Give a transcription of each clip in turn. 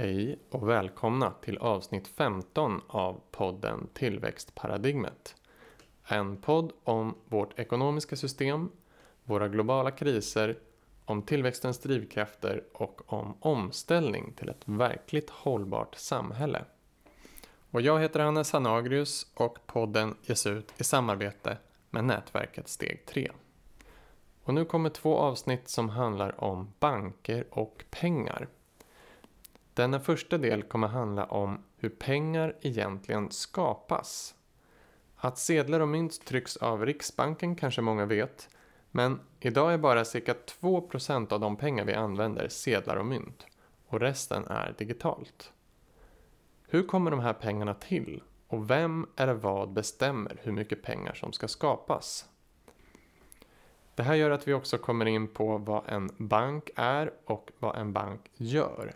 Hej och välkomna till avsnitt 15 av podden Tillväxtparadigmet. En podd om vårt ekonomiska system, våra globala kriser, om tillväxtens drivkrafter och om omställning till ett verkligt hållbart samhälle. Och jag heter Hannes Hanagrius och podden ges ut i samarbete med nätverket Steg 3. Och nu kommer två avsnitt som handlar om banker och pengar. Denna första del kommer handla om hur pengar egentligen skapas. Att sedlar och mynt trycks av Riksbanken kanske många vet, men idag är bara cirka 2% av de pengar vi använder sedlar och mynt och resten är digitalt. Hur kommer de här pengarna till och vem eller vad bestämmer hur mycket pengar som ska skapas? Det här gör att vi också kommer in på vad en bank är och vad en bank gör.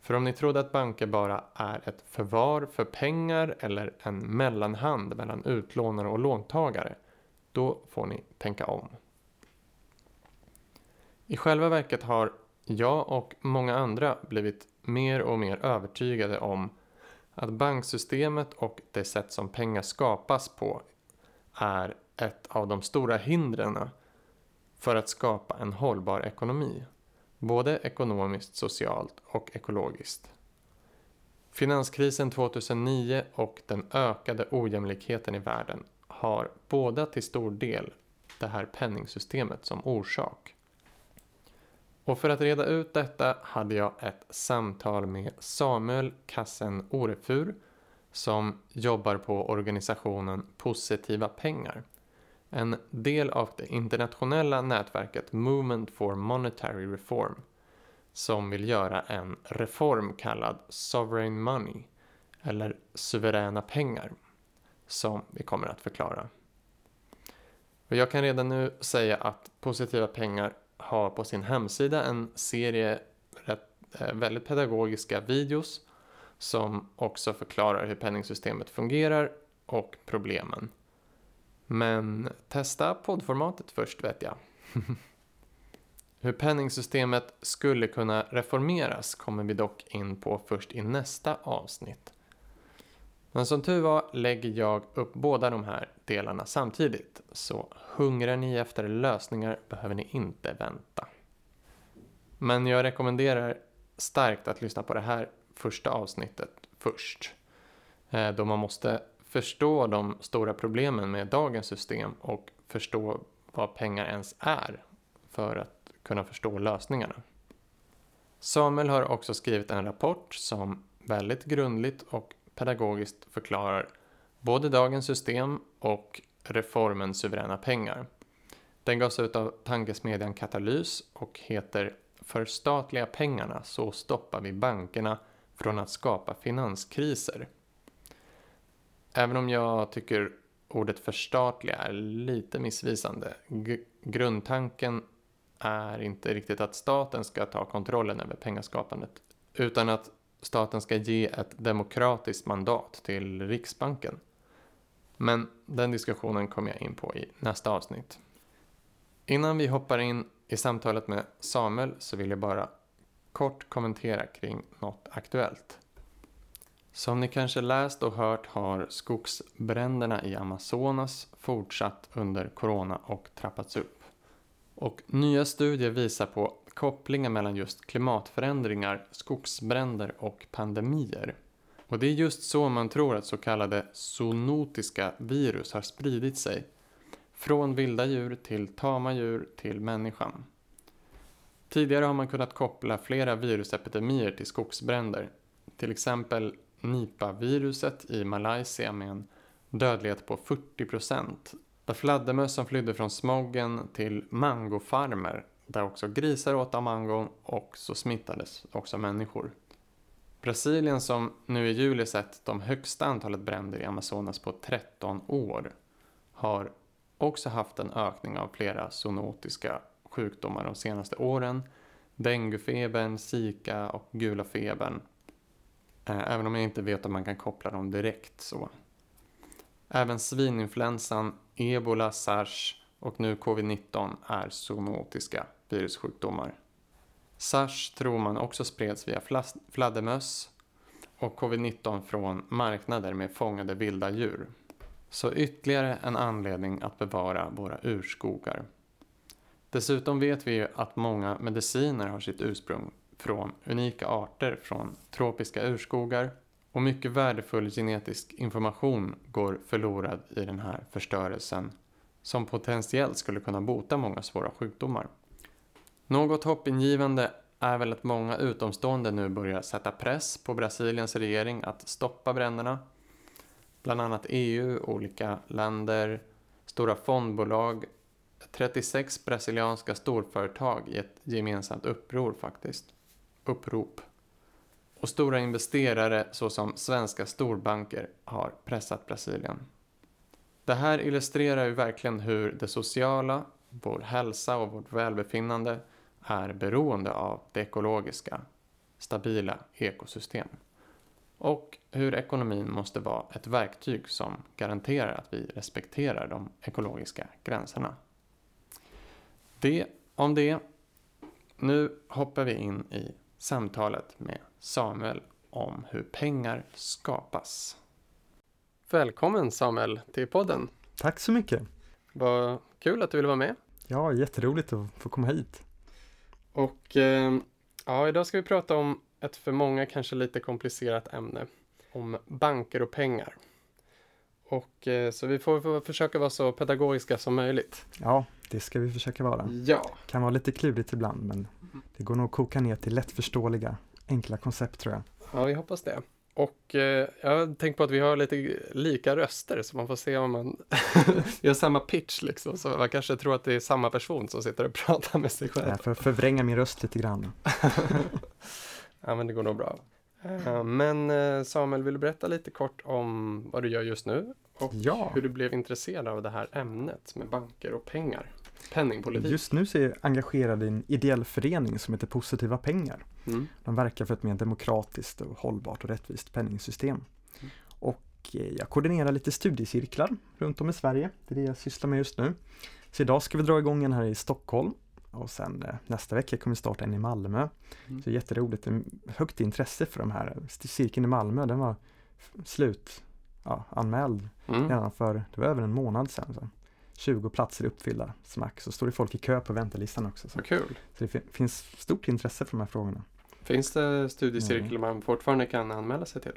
För om ni trodde att banker bara är ett förvar för pengar eller en mellanhand mellan utlånare och låntagare, då får ni tänka om. I själva verket har jag och många andra blivit mer och mer övertygade om att banksystemet och det sätt som pengar skapas på är ett av de stora hindren för att skapa en hållbar ekonomi. Både ekonomiskt, socialt och ekologiskt. Finanskrisen 2009 och den ökade ojämlikheten i världen har båda till stor del det här penningsystemet som orsak. Och för att reda ut detta hade jag ett samtal med Samuel Kassen Orefur som jobbar på organisationen Positiva pengar. En del av det internationella nätverket Movement for Monetary Reform som vill göra en reform kallad Sovereign Money eller suveräna pengar som vi kommer att förklara. Och jag kan redan nu säga att Positiva pengar har på sin hemsida en serie rätt, eh, väldigt pedagogiska videos som också förklarar hur penningsystemet fungerar och problemen. Men testa poddformatet först vet jag. Hur penningsystemet skulle kunna reformeras kommer vi dock in på först i nästa avsnitt. Men som tur var lägger jag upp båda de här delarna samtidigt, så hungrar ni efter lösningar behöver ni inte vänta. Men jag rekommenderar starkt att lyssna på det här första avsnittet först. Eh, då man måste förstå de stora problemen med dagens system och förstå vad pengar ens är för att kunna förstå lösningarna. Samuel har också skrivit en rapport som väldigt grundligt och pedagogiskt förklarar både dagens system och reformen Suveräna pengar. Den gavs ut av tankesmedjan Katalys och heter Förstatliga pengarna så stoppar vi bankerna från att skapa finanskriser. Även om jag tycker ordet förstatliga är lite missvisande. G grundtanken är inte riktigt att staten ska ta kontrollen över pengaskapandet utan att staten ska ge ett demokratiskt mandat till Riksbanken. Men den diskussionen kommer jag in på i nästa avsnitt. Innan vi hoppar in i samtalet med Samuel så vill jag bara kort kommentera kring något aktuellt. Som ni kanske läst och hört har skogsbränderna i Amazonas fortsatt under corona och trappats upp. Och nya studier visar på kopplingar mellan just klimatförändringar, skogsbränder och pandemier. Och det är just så man tror att så kallade zoonotiska virus har spridit sig. Från vilda djur till tama djur till människan. Tidigare har man kunnat koppla flera virusepidemier till skogsbränder. Till exempel Nipah-viruset i Malaysia med en dödlighet på 40 procent. Där fladdermöss som flydde från smogen till mangofarmer där också grisar åt av mangon och så smittades också människor. Brasilien som nu i juli sett de högsta antalet bränder i Amazonas på 13 år har också haft en ökning av flera zoonotiska sjukdomar de senaste åren. Denguefebern, Zika och gula febern Eh, även om jag inte vet om man kan koppla dem direkt så. Även svininfluensan, ebola, sars och nu covid-19 är zoonotiska virussjukdomar. Sars tror man också spreds via fladdermöss och covid-19 från marknader med fångade vilda djur. Så ytterligare en anledning att bevara våra urskogar. Dessutom vet vi ju att många mediciner har sitt ursprung från unika arter från tropiska urskogar och mycket värdefull genetisk information går förlorad i den här förstörelsen som potentiellt skulle kunna bota många svåra sjukdomar. Något hoppingivande är väl att många utomstående nu börjar sätta press på Brasiliens regering att stoppa bränderna. Bland annat EU, olika länder, stora fondbolag, 36 brasilianska storföretag i ett gemensamt uppror faktiskt. Upprop. Och stora investerare såsom svenska storbanker har pressat Brasilien. Det här illustrerar ju verkligen hur det sociala, vår hälsa och vårt välbefinnande är beroende av det ekologiska, stabila ekosystem. Och hur ekonomin måste vara ett verktyg som garanterar att vi respekterar de ekologiska gränserna. Det om det. Nu hoppar vi in i samtalet med Samuel om hur pengar skapas. Välkommen Samuel till podden. Tack så mycket. Vad kul att du ville vara med. Ja, jätteroligt att få komma hit. Och eh, ja, idag ska vi prata om ett för många kanske lite komplicerat ämne. Om banker och pengar. Och eh, så vi får försöka vara så pedagogiska som möjligt. Ja, det ska vi försöka vara. Ja. Kan vara lite klurigt ibland, men det går nog att koka ner till lättförståeliga, enkla koncept tror jag. Ja, vi hoppas det. Och eh, jag tänkt på att vi har lite lika röster så man får se om man har samma pitch liksom. Så man kanske tror att det är samma person som sitter och pratar med sig själv. Jag får förvränga min röst lite grann. ja, men det går nog bra. Uh, men eh, Samuel, vill du berätta lite kort om vad du gör just nu? Och ja. hur du blev intresserad av det här ämnet med banker och pengar? Penningpolitik. Just nu så är jag engagerad i en ideell förening som heter Positiva pengar. Mm. De verkar för ett mer demokratiskt och hållbart och rättvist penningsystem. Mm. Och eh, jag koordinerar lite studiecirklar runt om i Sverige. Det är det jag sysslar med just nu. Så idag ska vi dra igång en här i Stockholm och sen eh, nästa vecka kommer vi starta en i Malmö. Mm. Så jätteroligt, högt intresse för de här. Cirkeln i Malmö den var slut ja, anmäld Mm. redan för, det var över en månad sedan. Så. 20 platser uppfyllda, smack, så står det folk i kö på väntelistan också. Så, kul. så det fin- finns stort intresse för de här frågorna. Finns det studiecirklar Mm. man fortfarande kan anmäla sig till?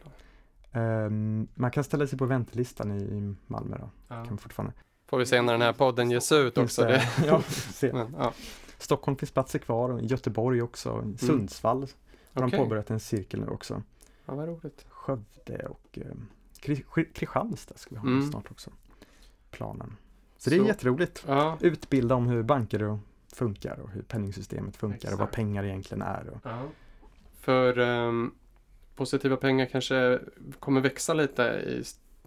Ehm, man kan ställa sig på väntelistan i, i Malmö då, Ja. kan fortfarande. Får vi se när den här podden ges ut Finns också. det- ja, se. Men, ja. Stockholm finns platser kvar, och Göteborg också, i Sundsvall har Mm. Okej. de påbörjat en cirkel nu också. ja, vad roligt. Skövde och Kri- Kristianstad ska vi ha Mm. snart också. Planen. Så det är Så- jätteroligt. Ja. Utbilda om hur banker funkar och hur penningsystemet funkar och vad Exakt. pengar egentligen är. Och, ja. För ehm, positiva pengar kanske kommer växa lite i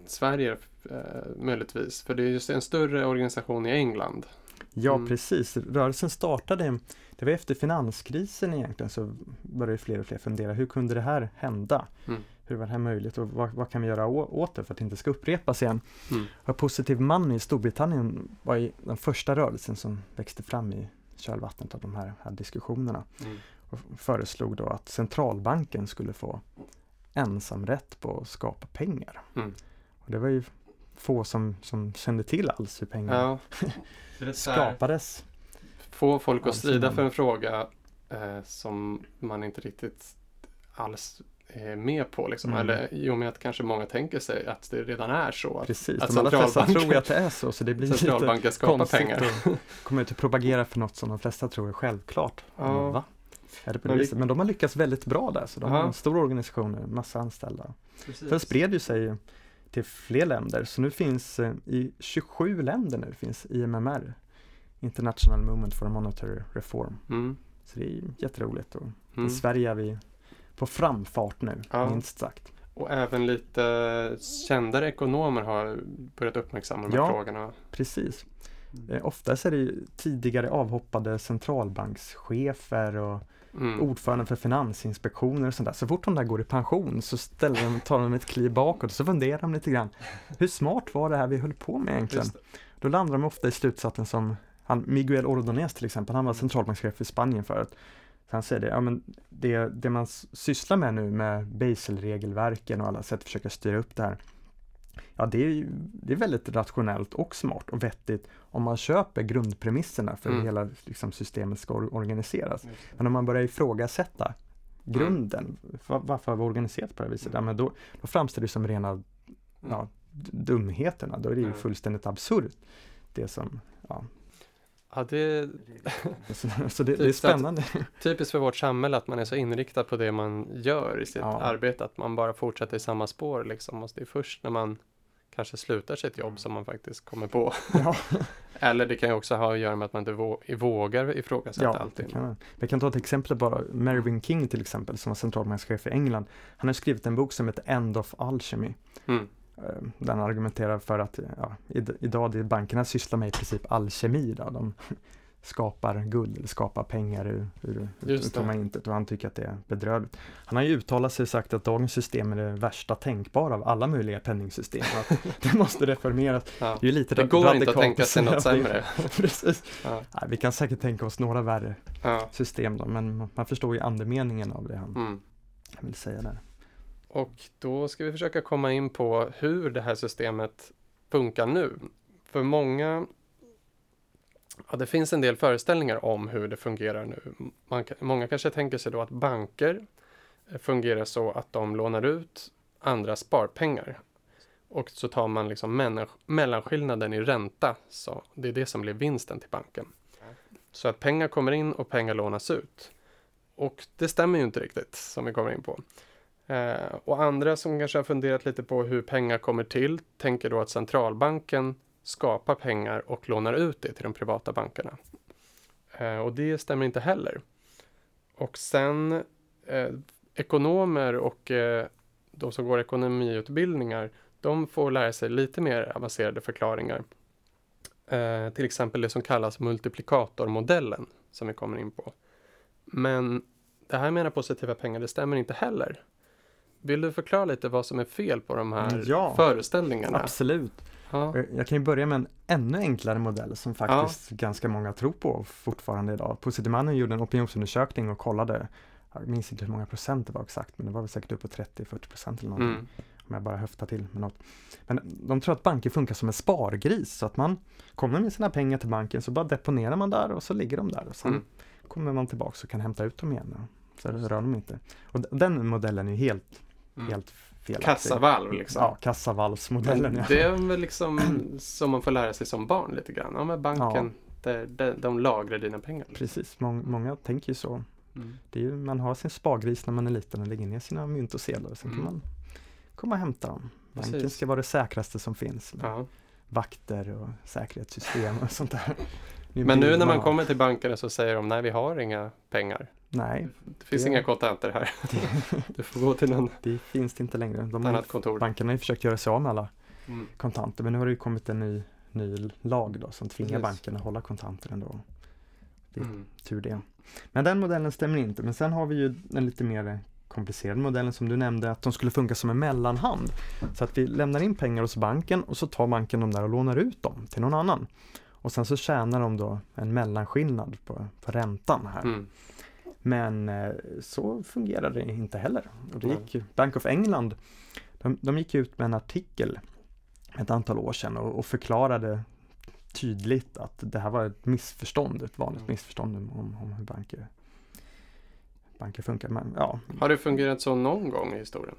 Sverige eh, möjligtvis. För det är just en större organisation i England. ja, Mm. precis. Rörelsen startade, det var efter finanskrisen egentligen, så började fler och fler fundera, hur kunde det här hända? Mm. Hur var det här möjligt och vad, vad kan vi göra åt det för att det inte ska upprepas igen? Mm. Och Positive Money i Storbritannien var den första rörelsen som växte fram i kölvattnet av de här, här diskussionerna. Mm. och föreslog då att centralbanken skulle få ensamrätt på att skapa pengar. Mm. Och det var ju få som, som kände till alls hur pengar Ja. Skapades. få folk att strida för en fråga eh, som man inte riktigt alls med på. Liksom. Mm. Eller i och med att kanske många tänker sig att det redan är så. Att Precis, att de allra flesta tror att det är så, så det blir lite konstigt pengar. att komma ut och propagera för något som de flesta tror är självklart. Ja. Va? Är det på det Men vi- viset? Men de har lyckats väldigt bra där, så de har en stor organisation, massa anställda. Precis. Den spred ju sig till fler länder, så nu finns eh, i 27 länder nu finns IMMR, International Movement for Monetary Reform. Mm. Så det är jätteroligt och Mm. i Sverige är vi på framfart nu, Ja. minst sagt. Och även lite kändare ekonomer har börjat uppmärksamma de här Ja. frågorna. Precis. Mm. Eh, Oftast är det tidigare avhoppade centralbankschefer och Mm. ordförande för finansinspektioner och sånt där. Så fort de där går i pension så ställer de, tar de ett kliv bakåt och så funderar de lite grann. Hur smart var det här vi höll på med egentligen? Då landar de ofta i slutsatsen som han, Miguel Ordonez till exempel, han var Mm. centralbankschef i Spanien förut. Han säger det, ja men det, det man sysslar med nu med Basel-regelverken och alla sätt att försöka styra upp det här. Ja, det är, ju, det är väldigt rationellt och smart och vettigt om man köper grundpremisserna för hur Mm. hela liksom, systemet ska or- organiseras. Men om man börjar ifrågasätta grunden, var, varför har vi organiserat på det här viset? Ja, men då, då framstår det som rena ja, d- dumheterna, då är det ju Mm. fullständigt absurt. Det som, ja, Ja, det är så, så det, det är att- spännande. typiskt för vårt samhälle att man är så inriktad på det man gör i sitt Ja. arbete, att man bara fortsätter i samma spår liksom. Och det är först när man kanske slutar sitt jobb som man faktiskt kommer på. Ja. Eller det kan ju också ha att göra med att man inte vå- vågar ifrågasätta Ja, allting. kan. Vi kan ta ett exempel bara. Mervyn King till exempel, som var centralbankschef i England. Han har skrivit en bok som heter End of Alchemy. Mm. Eh, Där han argumenterar för att ja, id- idag det bankerna sysslar med i princip alkemi. Då. De skapar guld, eller skapar pengar ur, ur, ur tomma intet och han tycker att det är bedrövligt. Han har ju uttalat sig och sagt att dagens system är det värsta tänkbara av alla möjliga penningsystem. att det måste reformeras. Ja. Det är lite Det går inte att tänka sig något sämre. Precis. Ja. Nej, vi kan säkert tänka oss några värre Ja. system då, men man- man förstår ju andemeningen av det han Mm. vill säga där. Och då ska vi försöka komma in på hur det här systemet funkar nu. För många, ja det finns en del föreställningar om hur det fungerar nu. Man, många kanske tänker sig då att banker fungerar så att de lånar ut andra sparpengar. Och så tar man liksom mellanskillnaden i ränta. Så det är det som blir vinsten till banken. Så att pengar kommer in och pengar lånas ut. Och det stämmer ju inte riktigt, som vi kommer in på. Eh, och andra som kanske har funderat lite på hur pengar kommer till tänker då att centralbanken skapar pengar och lånar ut det till de privata bankerna. Eh, och det stämmer inte heller. Och sen eh, ekonomer och eh, de som går ekonomiutbildningar, de får lära sig lite mer avancerade förklaringar. Eh, till exempel det som kallas multiplikatormodellen, som vi kommer in på. Men det här med positiva pengar, det stämmer inte heller. Vill du förklara lite vad som är fel på de här Ja, föreställningarna? Absolut. Ja. Eh, Jag kan ju börja med en ännu enklare modell som faktiskt ganska många tror på fortfarande idag. Positimannen gjorde en opinionsundersökning och kollade, jag minns inte hur många procent det var exakt, men det var väl säkert upp på 30-40 procent eller någonting. Mm. Om jag bara höftar till med något. Men de tror att banker funkar som en spargris, så att man kommer med sina pengar till banken så bara deponerar man där och så ligger de där och sen Mm. kommer man tillbaka och kan hämta ut dem igen. Så rör de inte. Och den modellen är helt, Mm. helt felaktig. Kassavalv liksom. Ja, kassavalvsmodellen. Men Ja. det är väl liksom som man får lära sig som barn lite grann. Ja, men banken, där, där, de lagrar dina pengar. Precis, mång, många tänker ju så. Mm. Det är ju, man har sin spargris när man är liten och lägger ner sina mynt och sedlar sen kan Mm. man komma och hämta dem. Banken Precis. ska vara det säkraste som finns. Med Ja. Vakter och säkerhetssystem och sånt där. Men nu när man kommer till bankerna så säger de nej, vi har inga pengar. Nej, Det finns Det- inga kontanter här. Du får gå till någon det finns det inte längre. De annat kontor. bankerna har ju försökt göra sig av med alla Mm. kontanter men nu har det ju kommit en ny, ny lag då som tvingar Precis. bankerna att hålla kontanter ändå. Det- Mm. Tur det. Men den modellen stämmer inte. Men sen har vi ju den lite mer komplicerade modellen som du nämnde, att de skulle funka som en mellanhand. Så att vi lämnar in pengar hos banken och så tar banken dem där och lånar ut dem till någon annan. Och sen så tjänar de då en mellanskillnad på, på räntan här. Mm. Men eh, så fungerar det inte heller. Och det gick Bank of England, de, de gick ut med en artikel ett antal år sedan och, och förklarade tydligt att det här var ett missförstånd, ett vanligt Mm. missförstånd om, om hur banker, banker funkar. Men, ja, Har det fungerat så någon gång i historien?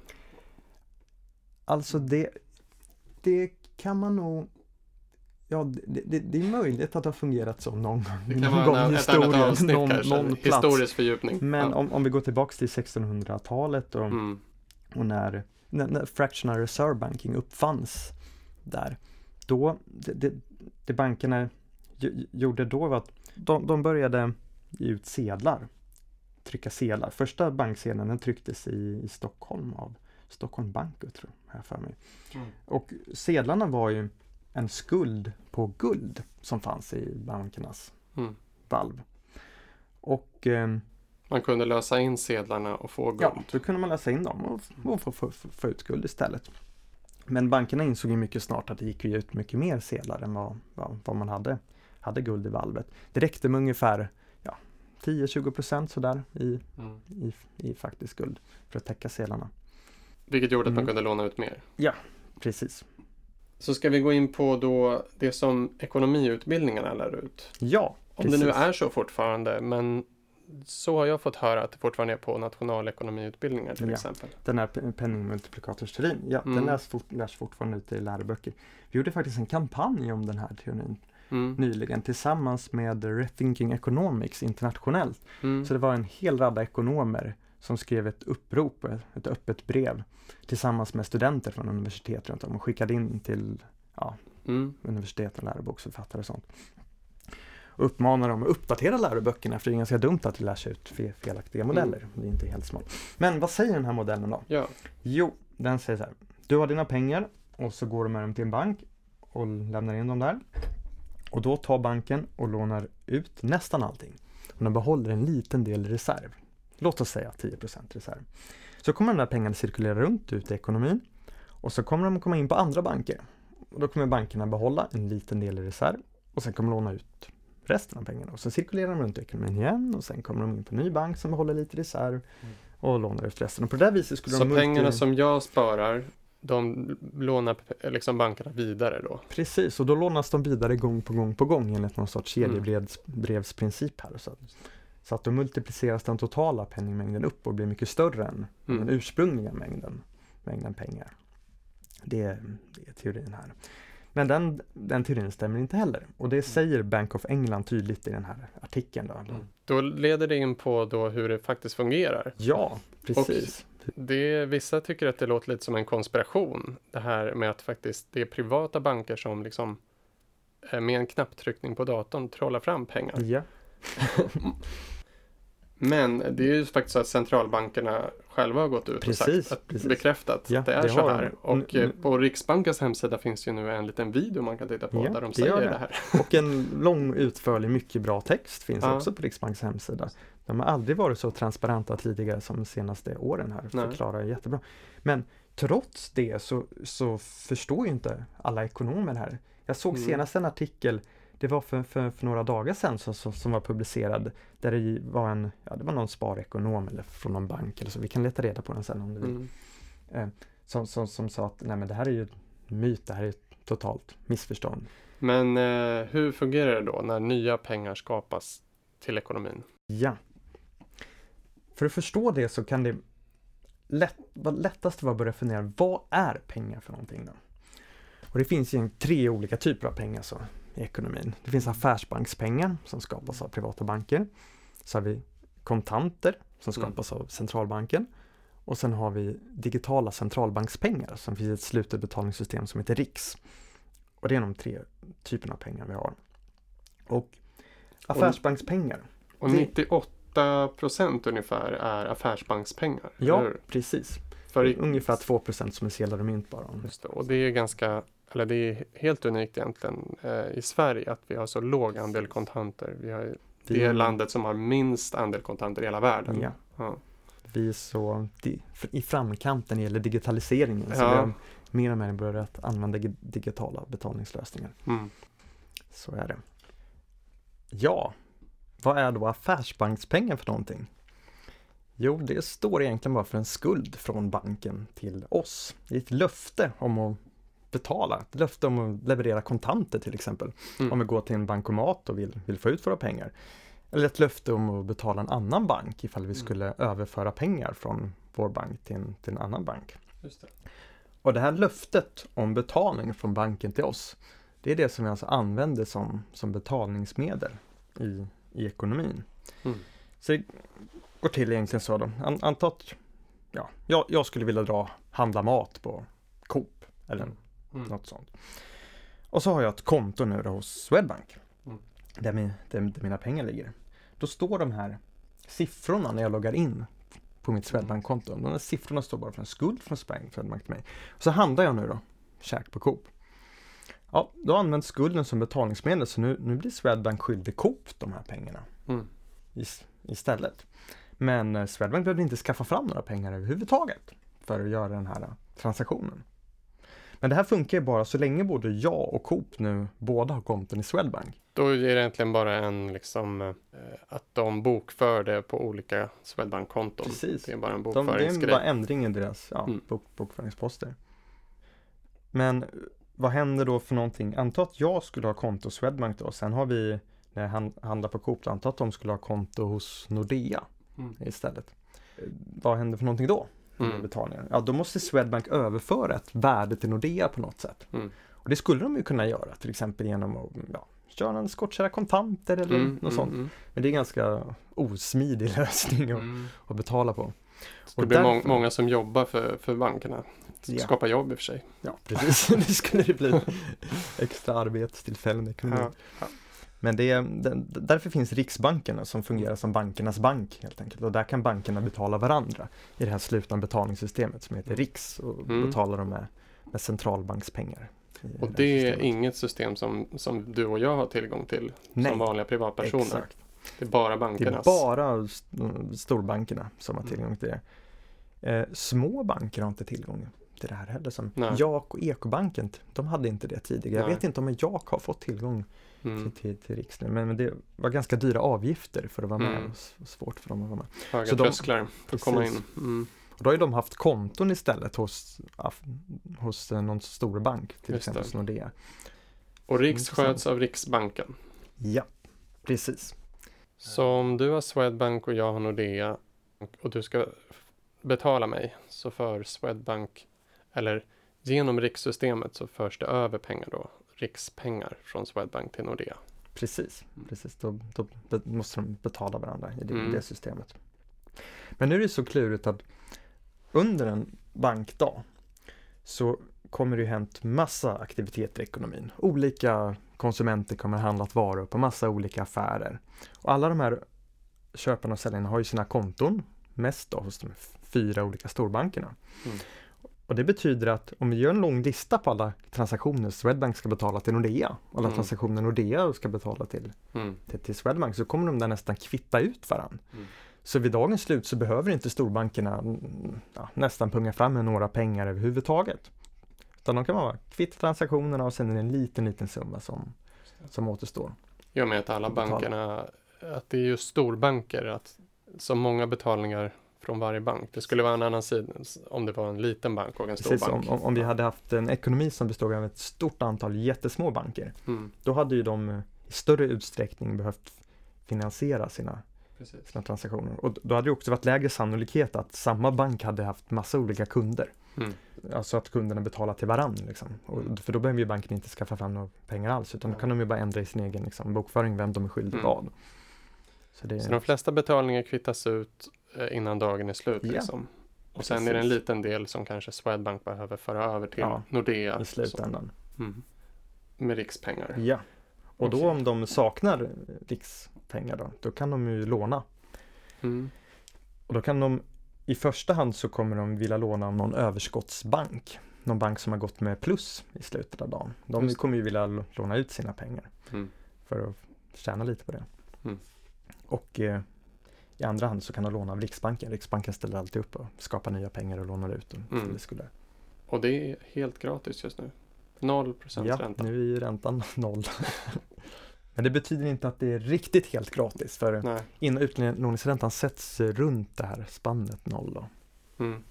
alltså det, det kan man nog Ja, det, det, det är möjligt att det har fungerat så någon gång. Det någon kan gång vara i en, ett historien, annat avsnitt någon, kanske. någon plats. Historisk fördjupning. Men ja. om, om vi går tillbaks till 1600-talet och mm. Och när, när, när fractional reserve banking uppfanns där, då, det, det, bankerna gjorde då var att de, de började ge ut sedlar, trycka sedlar. Första banksedeln den trycktes i, i Stockholm av Stockholm Bank, tror jag för mig. Mm. Och sedlarna var ju en skuld på guld som fanns i bankernas Mm. valv. Och ehm, Man kunde lösa in sedlarna och få guld. Ja, då kunde man läsa in dem och, och få, få, få, få ut guld istället. Men bankerna insåg ju mycket snart att det gick ut mycket mer sedlar än vad, vad, vad man hade, hade guld i valvet. Det räckte med ungefär ja, 10-20 procent sådär i, Mm. i, i faktisk skuld för att täcka sedlarna. Vilket gjorde att man Mm. kunde låna ut mer. Precis. Så ska vi gå in på då det som ekonomiutbildningarna lär ut. Ja, Om precis. det nu är så fortfarande, men så har jag fått höra att det fortfarande är på nationalekonomiutbildningar till Ja. exempel. Den här pe- penningmultiplikatorsteorin, ja, Mm. den lärs, fort, lärs fortfarande ute i läroböcker. Vi gjorde faktiskt en kampanj om den här teorin Mm. nyligen tillsammans med Rethinking Economics internationellt. Mm. Så det var en hel radda ekonomer som skrev ett upprop, ett öppet brev tillsammans med studenter från universitet runt om och skickade in till Mm. universitet och läroboksförfattare och sånt. Och uppmanar dem att uppdatera läroböckerna för det är ganska dumt att lärs ut fe- felaktiga modeller. Det är inte helt smart. Men vad säger den här modellen då? Ja. Jo, den säger så här. Du har dina pengar och så går du med dem till en bank och lämnar in dem där. Och då tar banken och lånar ut nästan allting. Och den behåller en liten del i reserv. Låt oss säga 10% reserv. Så kommer de där pengarna cirkulera runt ut i ekonomin och så kommer de komma in på andra banker. Och då kommer bankerna behålla en liten del i reserv och sen kommer de låna ut resten av pengarna. Och så cirkulerar de runt i ekonomin igen och sen kommer de in på en ny bank som behåller lite reserv och lånar ut resten. Och på det där viset skulle Så de pengarna multi- som jag sparar, de lånar liksom bankerna vidare då? Precis, och då lånas de vidare gång på gång på gång enligt någon sorts Mm. kedjebrevsprincip här. Så så att då multipliceras den totala penningmängden upp och blir mycket större än Mm. den ursprungliga mängden, mängden pengar. Det, är- det är teorin här. Men den, den teorin stämmer inte heller. Och det säger Bank of England tydligt i den här artikeln. Då. Mm. Då leder det in på då hur det faktiskt fungerar. Ja, precis. Det, vissa tycker att det låter lite som en konspiration. Det här med att faktiskt det är privata banker som liksom eh, med en knapptryckning på datorn trollar fram pengar. Ja, Men det är ju faktiskt så att centralbankerna själva har gått ut och Precis, sagt att, precis. bekräftat Ja, att det är det så här. Och Nu- eh, på Riksbankens hemsida finns ju nu en liten video man kan titta på Ja, där de säger det. det. här. och en lång utförlig, mycket bra text finns Ja. också på Riksbankens hemsida. De har aldrig varit så transparenta tidigare som de senaste åren här. Nej. Förklarar jättebra. Men trots det så, så förstår ju inte alla ekonomer här. Jag såg Mm. senast en artikel, det var för, för, för några dagar sedan som, som, som var publicerad, där det var en, ja det var någon sparekonom eller från någon bank eller så, vi kan leta reda på den sen om du vill. Mm. Som, som, som sa att nej men det här är ju myt, det här är totalt missförstånd. Men eh, hur fungerar det då när nya pengar skapas till ekonomin? Ja. För att förstå det så kan det lätt, lättast vara att börja fundera, vad är pengar för någonting då? Och det finns ju tre olika typer av pengar så, i ekonomin. Det finns affärsbankspengar som skapas av privata banker. Så har vi kontanter som Mm. skapas av centralbanken. Och sen har vi digitala centralbankspengar som finns i ett slutet betalningssystem som heter RIX. Och det är de tre typerna av pengar vi har. Och affärsbankspengar, Och Det- 98 procent ungefär är affärsbankspengar. ja precis. För ungefär 2% som är sedlar och mynt bara. Just det, och det är ganska, eller det är helt unikt egentligen eh, i Sverige att vi har så låg andel kontanter. Vi har, det är landet som har minst andel kontanter i hela världen. Ja. Ja. Vi är så i framkanten när det gäller digitaliseringen. Så Ja. vi har mer och mer börjat använda gi- digitala betalningslösningar. Mm. Så är det. Ja, vad är då affärsbankspengar för någonting? Jo, det står egentligen bara för en skuld från banken till oss. Det är ett löfte om att betala, ett löfte om att leverera kontanter till exempel. Mm. Om vi går till en bankomat och vill, vill få ut våra pengar. Eller ett löfte om att betala en annan bank ifall vi Mm. skulle överföra pengar från vår bank till en, till en annan bank. Det. Och det här löftet om betalning från banken till oss, det är det som vi alltså använder som, som betalningsmedel i, i ekonomin. Mm. Så det går till egentligen så då. An, anta att ja, jag, jag skulle vilja dra handla mat på Coop eller Mm. något sånt. Och så har jag ett konto nu då hos Swedbank. Mm. Där, min, där, där mina pengar ligger. Då står de här siffrorna när jag loggar in på mitt Swedbank-konto. De här siffrorna står bara för en skuld från Swedbank till mig. Och så handlar jag nu då, käk på Coop. Ja, då används skulden som betalningsmedel så nu, nu blir Swedbank skyldig Coop de här pengarna Mm. is- istället. Men eh, Swedbank behövde inte skaffa fram några pengar överhuvudtaget för att göra den här transaktionen. Men det här funkar ju bara så länge både jag och Coop nu båda har konton i Swedbank. Då är det egentligen bara en liksom eh, att de bokför det på olika Swedbank-konton. Precis. Det är bara en De, det är bokföringsgrej. bara ändring i deras ja, Mm. bok, bokföringsposter. Men vad händer då för någonting? Anta att jag skulle ha konto Swedbank då. Sen har vi, när jag hand- handlar på Coop, anta att de skulle ha konto hos Nordea Mm. istället. Eh, Vad händer för någonting då? Mm. betalningen? Ja, då måste Swedbank överföra ett värde till Nordea på något sätt. Mm. Och det skulle de ju kunna göra, till exempel genom att ja, köra en skottkärra kontanter eller Mm, något mm, sånt. mm. Men det är en ganska osmidig lösning att, Mm. att betala på. Det blir må- därför- många som jobbar för, för bankerna. Ja. Skapar jobb i och för sig. Ja, precis. det skulle det bli extra arbetstillfällen i ekonomin. Ja, ja. Men det är, därför finns Riksbanken som fungerar som bankernas bank helt enkelt. Och där kan bankerna betala varandra i det här slutna betalningssystemet som heter Riks och Mm. betalar dem med, med centralbankspengar. Och det det är inget system som, som du och jag har tillgång till Nej, som vanliga privatpersoner. exakt. Det är bara Det är bankernas. bara st- storbankerna som har Mm. tillgång till det. Eh, små banker har inte tillgång till det här heller. Som Nej. Jak och Ekobanken, de hade inte det tidigare. Jag Nej. vet inte om Jak har fått tillgång Mm. till, till, till Riks nu, men, men det var ganska dyra avgifter för att vara med Mm. svårt för dem att vara med. Höga Så de- trösklar för att komma in. Mm. Och då har ju de haft konton istället hos, hos eh, någon stor bank, till Just exempel det. Nordea. Och Riks sköts av Riksbanken. Ja, precis. Så om du har Swedbank och jag har Nordea och du ska betala mig så för Swedbank eller genom rikssystemet så förs det över pengar då, rikspengar från Swedbank till Nordea. Precis, Mm. precis. Då, då måste de betala varandra i det, Mm. det systemet. Men nu är det så klurigt att under en bankdag så kommer det ju hänt massa aktiviteter i ekonomin. Olika konsumenter kommer handlat varor på massa olika affärer. Och alla de här köparna och säljarna har ju sina konton, mest då hos de fyra olika storbankerna. Mm. Och det betyder att om vi gör en lång lista på alla transaktioner Swedbank ska betala till Nordea alla Mm. transaktioner Nordea ska betala till Mm. till, till Swedbank så kommer de där nästan kvitta ut varann. Mm. Så vid dagens slut så behöver inte storbankerna mm, ja, nästan punga fram med några pengar överhuvudtaget. Utan de kan vara kvitt transaktionerna och sen är det en liten, liten summa som, som återstår. Och med att alla bankerna, att det är just storbanker, att så många betalningar från varje bank. Det skulle vara en annan sida om det var en liten bank och en stor Precis, bank. om, om, vi hade haft en ekonomi som bestod av ett stort antal jättesmå banker, Mm. då hade ju de i större utsträckning behövt finansiera sina, Precis. sina transaktioner. Och då hade det också varit lägre sannolikhet att samma bank hade haft massa olika kunder. Mm. Alltså att kunderna betalar till varandra. Liksom. Och, för då behöver ju banken inte skaffa fram några pengar alls utan då kan de ju bara ändra i sin egen liksom, bokföring vem de är skyldig Mm. vad. Så det, Så de flesta betalningar kvittas ut innan dagen är slut. Ja, Liksom. Och sen är det en liten del som kanske Swedbank behöver föra över till Ja, Nordea. I slutändan. Så, mm. Med rikspengar. Ja. Och då Okej. om de saknar eh, rikspengar då, då kan de ju låna. Mm. Och då kan de i första hand så kommer de vilja låna av någon överskottsbank. Någon bank som har gått med plus i slutet av dagen. De Just kommer ju vilja låna ut sina pengar Mm. för att tjäna lite på det. Mm. Och eh, i andra hand så kan de låna av Riksbanken. Riksbanken ställer alltid upp och skapar nya pengar och lånar ut dem. Mm. Det skulle. Och det är helt gratis just nu. 0 procents Ja, ränta. nu är räntan noll. Men det betyder inte att det är riktigt helt gratis för Nej. in och utlåningsräntan sätts runt det här spannet noll då. Mm.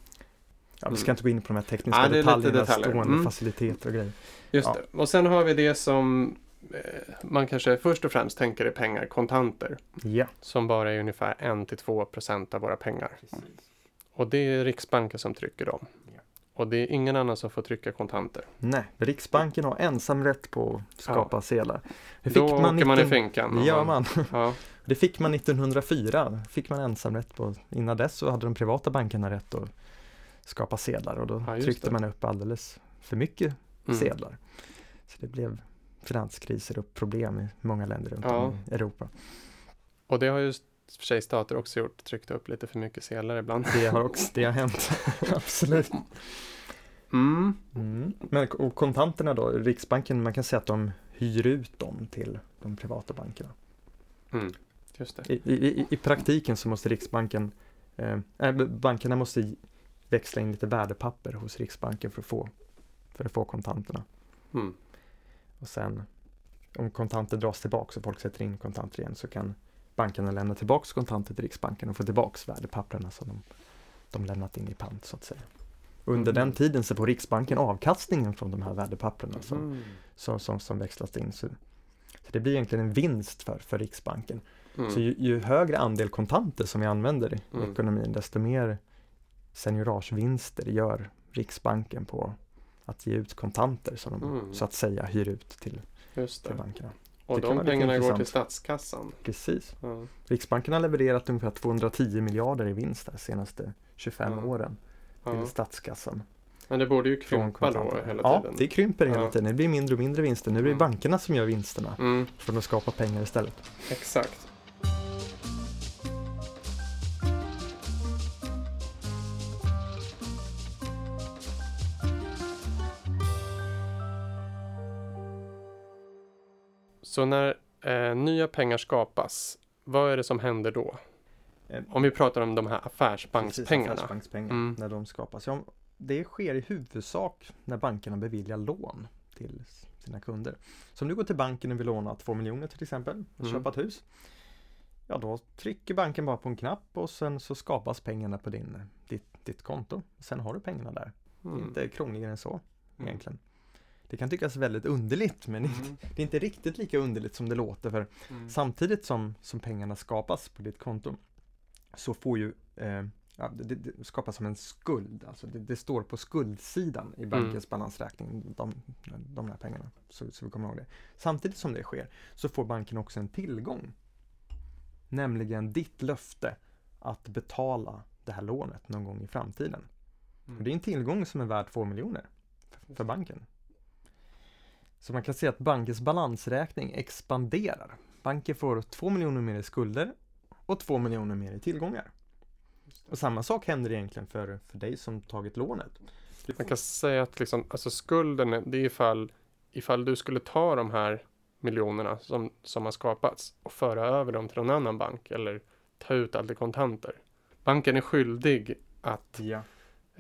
Ja, vi ska Mm. inte gå in på de här tekniska lite detaljerna, detaljer. stående Mm. faciliteter och grejer. Just Ja. det. Och sen har vi det som man kanske först och främst tänker är pengar, kontanter. Ja, Som bara är ungefär 1-2 procent av våra pengar. Och det är Riksbanken som trycker dem. Ja. Och det är ingen annan som får trycka kontanter. nej, Riksbanken har ensam rätt på att skapa sedlar. Det Då åker man i 19 finkan. Ja, man. Ja, Det fick man 1904, fick man ensamrätt på. Innan dess så hade de privata bankerna rätt att skapa sedlar och då Ja, tryckte det. man upp alldeles för mycket mm. sedlar. Så det blev finanskriser och problem i många länder runt Ja. om i Europa. Och det har ju för sig stater också gjort. Tryckt upp lite för mycket sedlar ibland. Det har också det har hänt, absolut. Mm. Mm. Men och kontanterna då, Riksbanken, man kan säga att de hyr ut dem till de privata bankerna. Mm. Just det. I, i, i- praktiken så måste Riksbanken, eh, bankerna måste växla in lite värdepapper hos Riksbanken för att få, för att få kontanterna. Och sen, om kontanter dras tillbaka och folk sätter in kontanter igen så kan bankerna lämna tillbaka kontanter till Riksbanken och få tillbaka värdepapperna som de, de lämnat in i pant så att säga. Under Mm. den tiden så får Riksbanken avkastningen från de här värdepapperna som, Mm. som, som, som växlas in. Så, så det blir egentligen en vinst för, för Riksbanken. Mm. Så ju, ju högre andel kontanter som vi använder i Mm. ekonomin, desto mer seniorage-vinster gör Riksbanken på att ge ut kontanter som de Mm. så att säga hyr ut till, till bankerna. Och Det de pengarna går till statskassan. Precis. Ja. Riksbanken har levererat ungefär 210 miljarder i vinst de senaste 25 Ja. åren till Ja. statskassan. Men det borde ju krympa då hela ja, tiden. det krymper hela Ja. tiden. Det blir mindre och mindre vinster. Nu är det Mm. bankerna som gör vinsterna Mm, för att skapa pengar istället. exakt. Så när eh, nya pengar skapas, vad är det som händer då? Eh, Om vi pratar om de här Precis, affärsbankspengarna. affärsbankspengar, Mm. när de skapas. Ja, det sker i huvudsak när bankerna beviljar lån till sina kunder. Så om du går till banken och vill låna 2 miljoner till exempel, och Mm. köpa ett hus. Ja, då trycker banken bara på en knapp och sen så skapas pengarna på din, ditt, ditt konto. Sen har du pengarna där. Det är Mm. inte krångligare än så Mm. egentligen. Det kan tyckas väldigt underligt men Mm. det är inte riktigt lika underligt som det låter för Mm. Samtidigt som, som pengarna skapas på ditt konto så får ju eh, ja, det, det skapas som en skuld. Alltså det, det står på skuldsidan i bankens balansräkning, de, de här pengarna. Så, så vi kommer ihåg det. Samtidigt som det sker så får banken också en tillgång. Nämligen ditt löfte att betala det här lånet någon gång i framtiden. Och det är en tillgång som är värd 2 miljoner för, för banken. Så man kan se att bankens balansräkning expanderar. Banken får 2 miljoner mer i skulder och 2 miljoner mer i tillgångar. Och samma sak händer egentligen för, för dig som tagit lånet. Man kan säga att liksom, alltså skulden, är- det är ifall, ifall du skulle ta de här miljonerna som, som har skapats och föra över dem till någon annan bank eller ta ut allt i kontanter. Banken är skyldig att, Ja.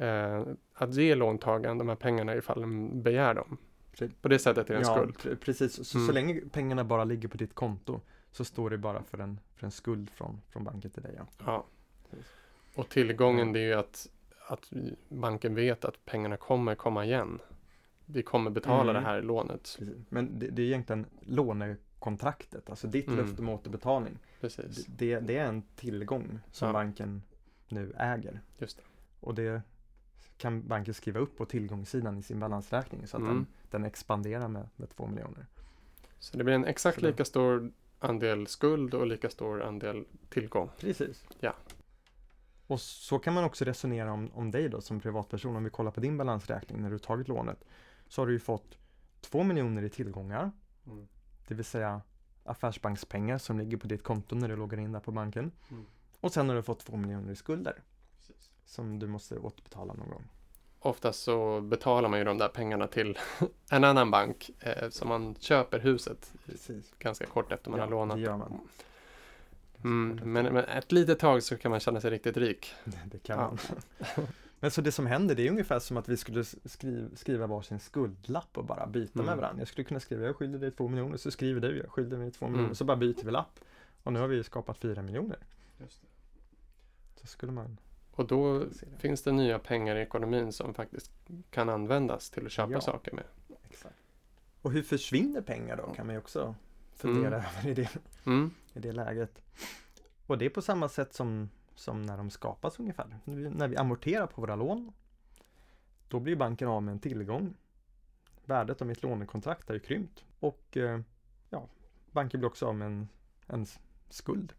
eh, att ge låntagaren de här pengarna ifall de begär dem. Pre- På det sättet är det en ja, skuld. pre- precis. Så, så Mm. länge pengarna bara ligger på ditt konto så står det bara för en, för en skuld från, från banken till dig. Ja. Ja. Och tillgången det är ju att, att banken vet att pengarna kommer komma igen. Vi kommer betala Mm. det här lånet. Precis. Men det, det är egentligen lånekontraktet, alltså ditt Mm. löfte om återbetalning. Precis. Det, det är en tillgång som Ja. banken nu äger. Just det. Och det kan banken skriva upp på tillgångssidan i sin balansräkning så att Mm. den, den expanderar med, med 2 miljoner. Så det blir en exakt lika stor andel skuld och lika stor andel tillgång. Precis. Ja. Och så kan man också resonera om, om dig då som privatperson. Om vi kollar på din balansräkning när du tagit lånet. Så har du ju fått 2 miljoner i tillgångar. Det vill säga affärsbankspengar som ligger på ditt konto när du loggar in där på banken. Mm. Och sen har du fått 2 miljoner i skulder. Som du måste återbetala någon gång. Oftast så betalar man ju de där pengarna till en annan bank eh, som man köper huset Precis. ganska kort efter man Ja, har lånat. det gör man. Mm, men, men ett litet tag så kan man känna sig riktigt rik. Det kan Ja. man. Men så det som händer det är ungefär som att vi skulle skriva, skriva varsin skuldlapp och bara byta Mm. med varandra. Jag skulle kunna skriva jag skyller dig två miljoner så skriver du jag skyller dig två Mm. miljoner så bara byter vi lapp. Och nu har vi skapat fyra miljoner. Så skulle man Och då det. finns det nya pengar i ekonomin som faktiskt kan användas till att köpa Ja. saker med. Exakt. Och hur försvinner pengar då kan man ju också fundera över i det, Mm. i det läget. Och det är på samma sätt som, som när de skapas ungefär. När vi amorterar på våra lån då blir banken av med en tillgång. Värdet av mitt lånekontrakt har ju krympt och eh, ja, banken blir också av med en, en skuld.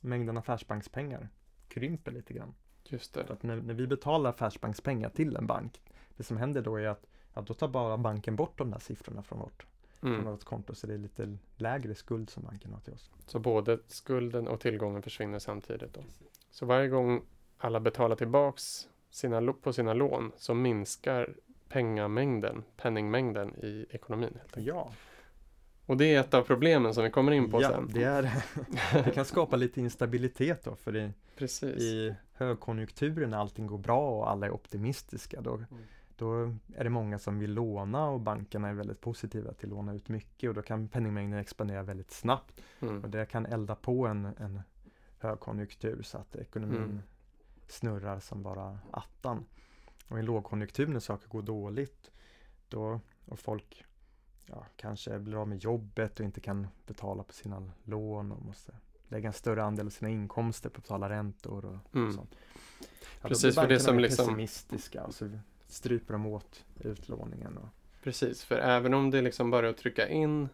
Mängden affärsbankspengar krymper lite grann. Just det. att när, när vi betalar affärsbankspengar till en bank, det som händer då är att ja, då tar bara banken bort de där siffrorna från vårt, från Mm. vårt konto så det är lite lägre skuld som banken har till oss. Så både skulden och tillgången försvinner samtidigt. Då. Så varje gång alla betalar tillbaks sina, på sina lån så minskar pengamängden, penningmängden i ekonomin. Helt enkelt. Ja, Och det är ett av problemen som vi kommer in på ja sen. det, är, det kan skapa lite instabilitet då för i, Precis. i högkonjunkturen när allting går bra och alla är optimistiska då, då är det många som vill låna och bankerna är väldigt positiva till att låna ut mycket och då kan penningmängden expandera väldigt snabbt Mm. och det kan elda på en, en högkonjunktur så att ekonomin Mm. snurrar som bara attan. Och i lågkonjunktur när saker går dåligt då och folk ja, kanske blir av med jobbet och inte kan betala på sina lån och måste lägga en större andel av sina inkomster på att betala räntor och Mm. sånt. Ja, Precis, för det som liksom- pessimistiska och så stryper de åt utlåningen. Och, Precis, för även om det liksom bara är att trycka in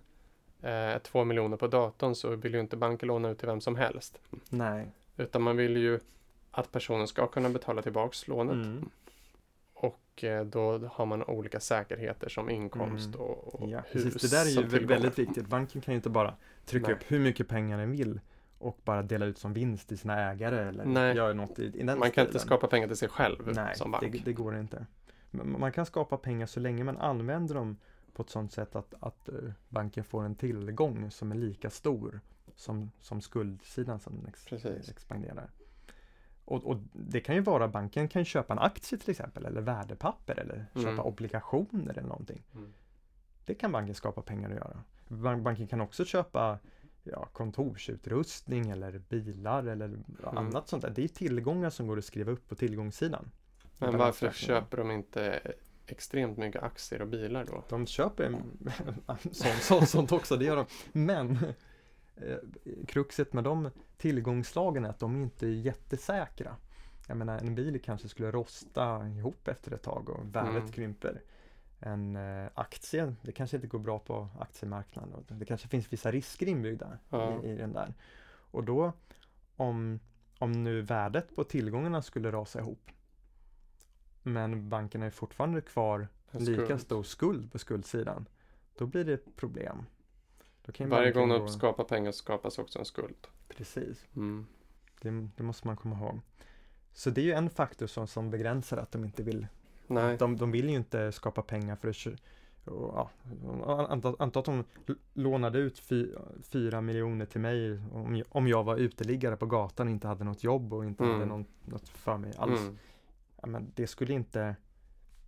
eh, två miljoner på datorn så vill ju inte banken låna ut till vem som helst. nej. Utan man vill ju att personen ska kunna betala tillbaks lånet. Mm. Och eh, då har man olika säkerheter som inkomst Mm. och, och Ja, hus precis. Det där är ju tillgångar. väldigt viktigt. Banken kan ju inte bara trycka Nej. upp hur mycket pengar den vill och bara dela ut som vinst till sina ägare eller Nej. göra något i, i den Man kan inte stilen. skapa pengar till sig själv Nej, som bank. det, det går inte. Man kan skapa pengar så länge man använder dem på ett sådant sätt att, att eh, banken får en tillgång som är lika stor som, som skuldsidan som den ex, Precis. expanderar. Och, och det kan ju vara, banken kan köpa en aktie till exempel eller värdepapper eller Mm. köpa obligationer eller någonting. Mm. Det kan banken skapa pengar att göra. Ban- Banken kan också köpa ja, kontorsutrustning eller bilar eller Mm. annat sånt där. Det är tillgångar som går att skriva upp på tillgångssidan. Men varför köper de inte extremt mycket aktier och bilar då? De köper sånt, sånt, sånt också, det gör de. Men kruxet med de tillgångslagen är att de inte är jättesäkra. Jag menar en bil kanske skulle rosta ihop efter ett tag och värdet Mm. krymper. En eh, aktie, det kanske inte går bra på aktiemarknaden. och Det kanske finns vissa risker inbyggda Ja. i, i den där. Och då om, om nu värdet på tillgångarna skulle rasa ihop men banken är fortfarande kvar lika stor skuld på skuldsidan, då blir det problem. Varje gång gå- de skapar pengar så skapas också en skuld. Precis, Mm. det, det måste man komma ihåg. Så det är ju en faktor som, som begränsar att de inte vill. Nej, De, de vill ju inte skapa pengar för att ja, anta, anta att de lånade ut fy, fyra miljoner till mig om, jag- om jag var uteliggare på gatan och inte hade något jobb och inte Mm. hade någon, något för mig alls. mm. ja, men det skulle inte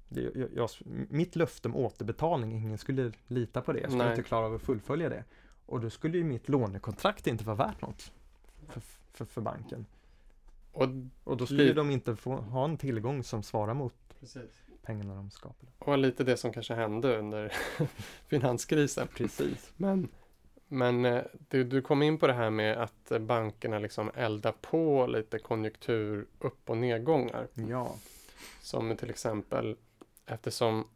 jag, jag, Mitt löfte om återbetalning, ingen skulle lita på det. Jag skulle Nej. inte klara av att fullfölja det. Och då skulle ju mitt lånekontrakt inte vara värt något för, för, för banken. Och, Och då skulle Li- de inte få ha en tillgång som svarar mot precis. pengarna de skapade. och lite det som kanske hände under finanskrisen. Precis. Men, men eh, du, du kom in på det här med att bankerna liksom eldar på lite konjunktur upp och nedgångar. Ja. Som till exempel eftersom